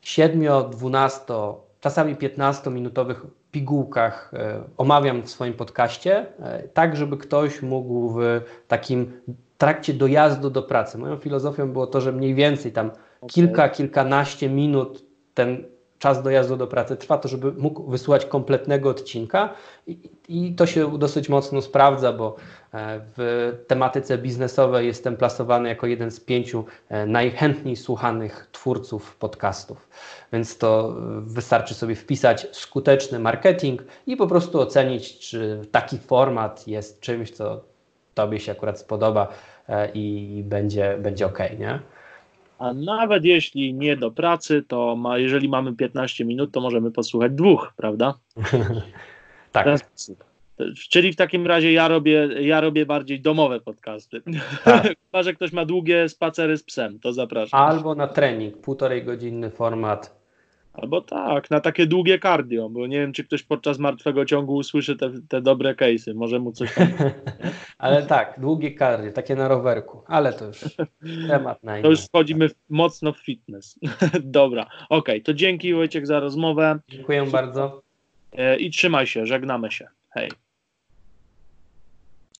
7, 12, czasami 15-minutowych pigułkach e, omawiam w swoim podcaście, e, tak żeby ktoś mógł w takim trakcie dojazdu do pracy. Moją filozofią było to, że mniej więcej tam okay. kilka, kilkanaście minut ten czas dojazdu do pracy trwa, to żeby mógł wysłuchać kompletnego odcinka i, i to się dosyć mocno sprawdza, bo e, w tematyce biznesowej jestem plasowany jako jeden z pięciu najchętniej słuchanych twórców podcastów więc to wystarczy sobie wpisać skuteczny marketing i po prostu ocenić, czy taki format jest czymś, co Tobie się akurat spodoba e, i będzie, będzie ok, nie? A nawet jeśli nie do pracy, to ma, jeżeli mamy 15 minut, to możemy posłuchać dwóch, prawda? tak. Czyli w takim razie ja robię, ja robię bardziej domowe podcasty. Tak. Chyba, że ktoś ma długie spacery z psem, to zapraszam. Albo na trening, półtorej godzinny format Albo tak, na takie długie cardio, bo nie wiem, czy ktoś podczas martwego ciągu usłyszy te, te dobre case'y, może mu coś tam... ale tak, długie cardio, takie na rowerku, ale to już temat na inny. To już wchodzimy w, mocno w fitness. Dobra, okej, okay, to dzięki Wojciech za rozmowę. Dziękuję bardzo. E, I trzymaj się, żegnamy się. Hej.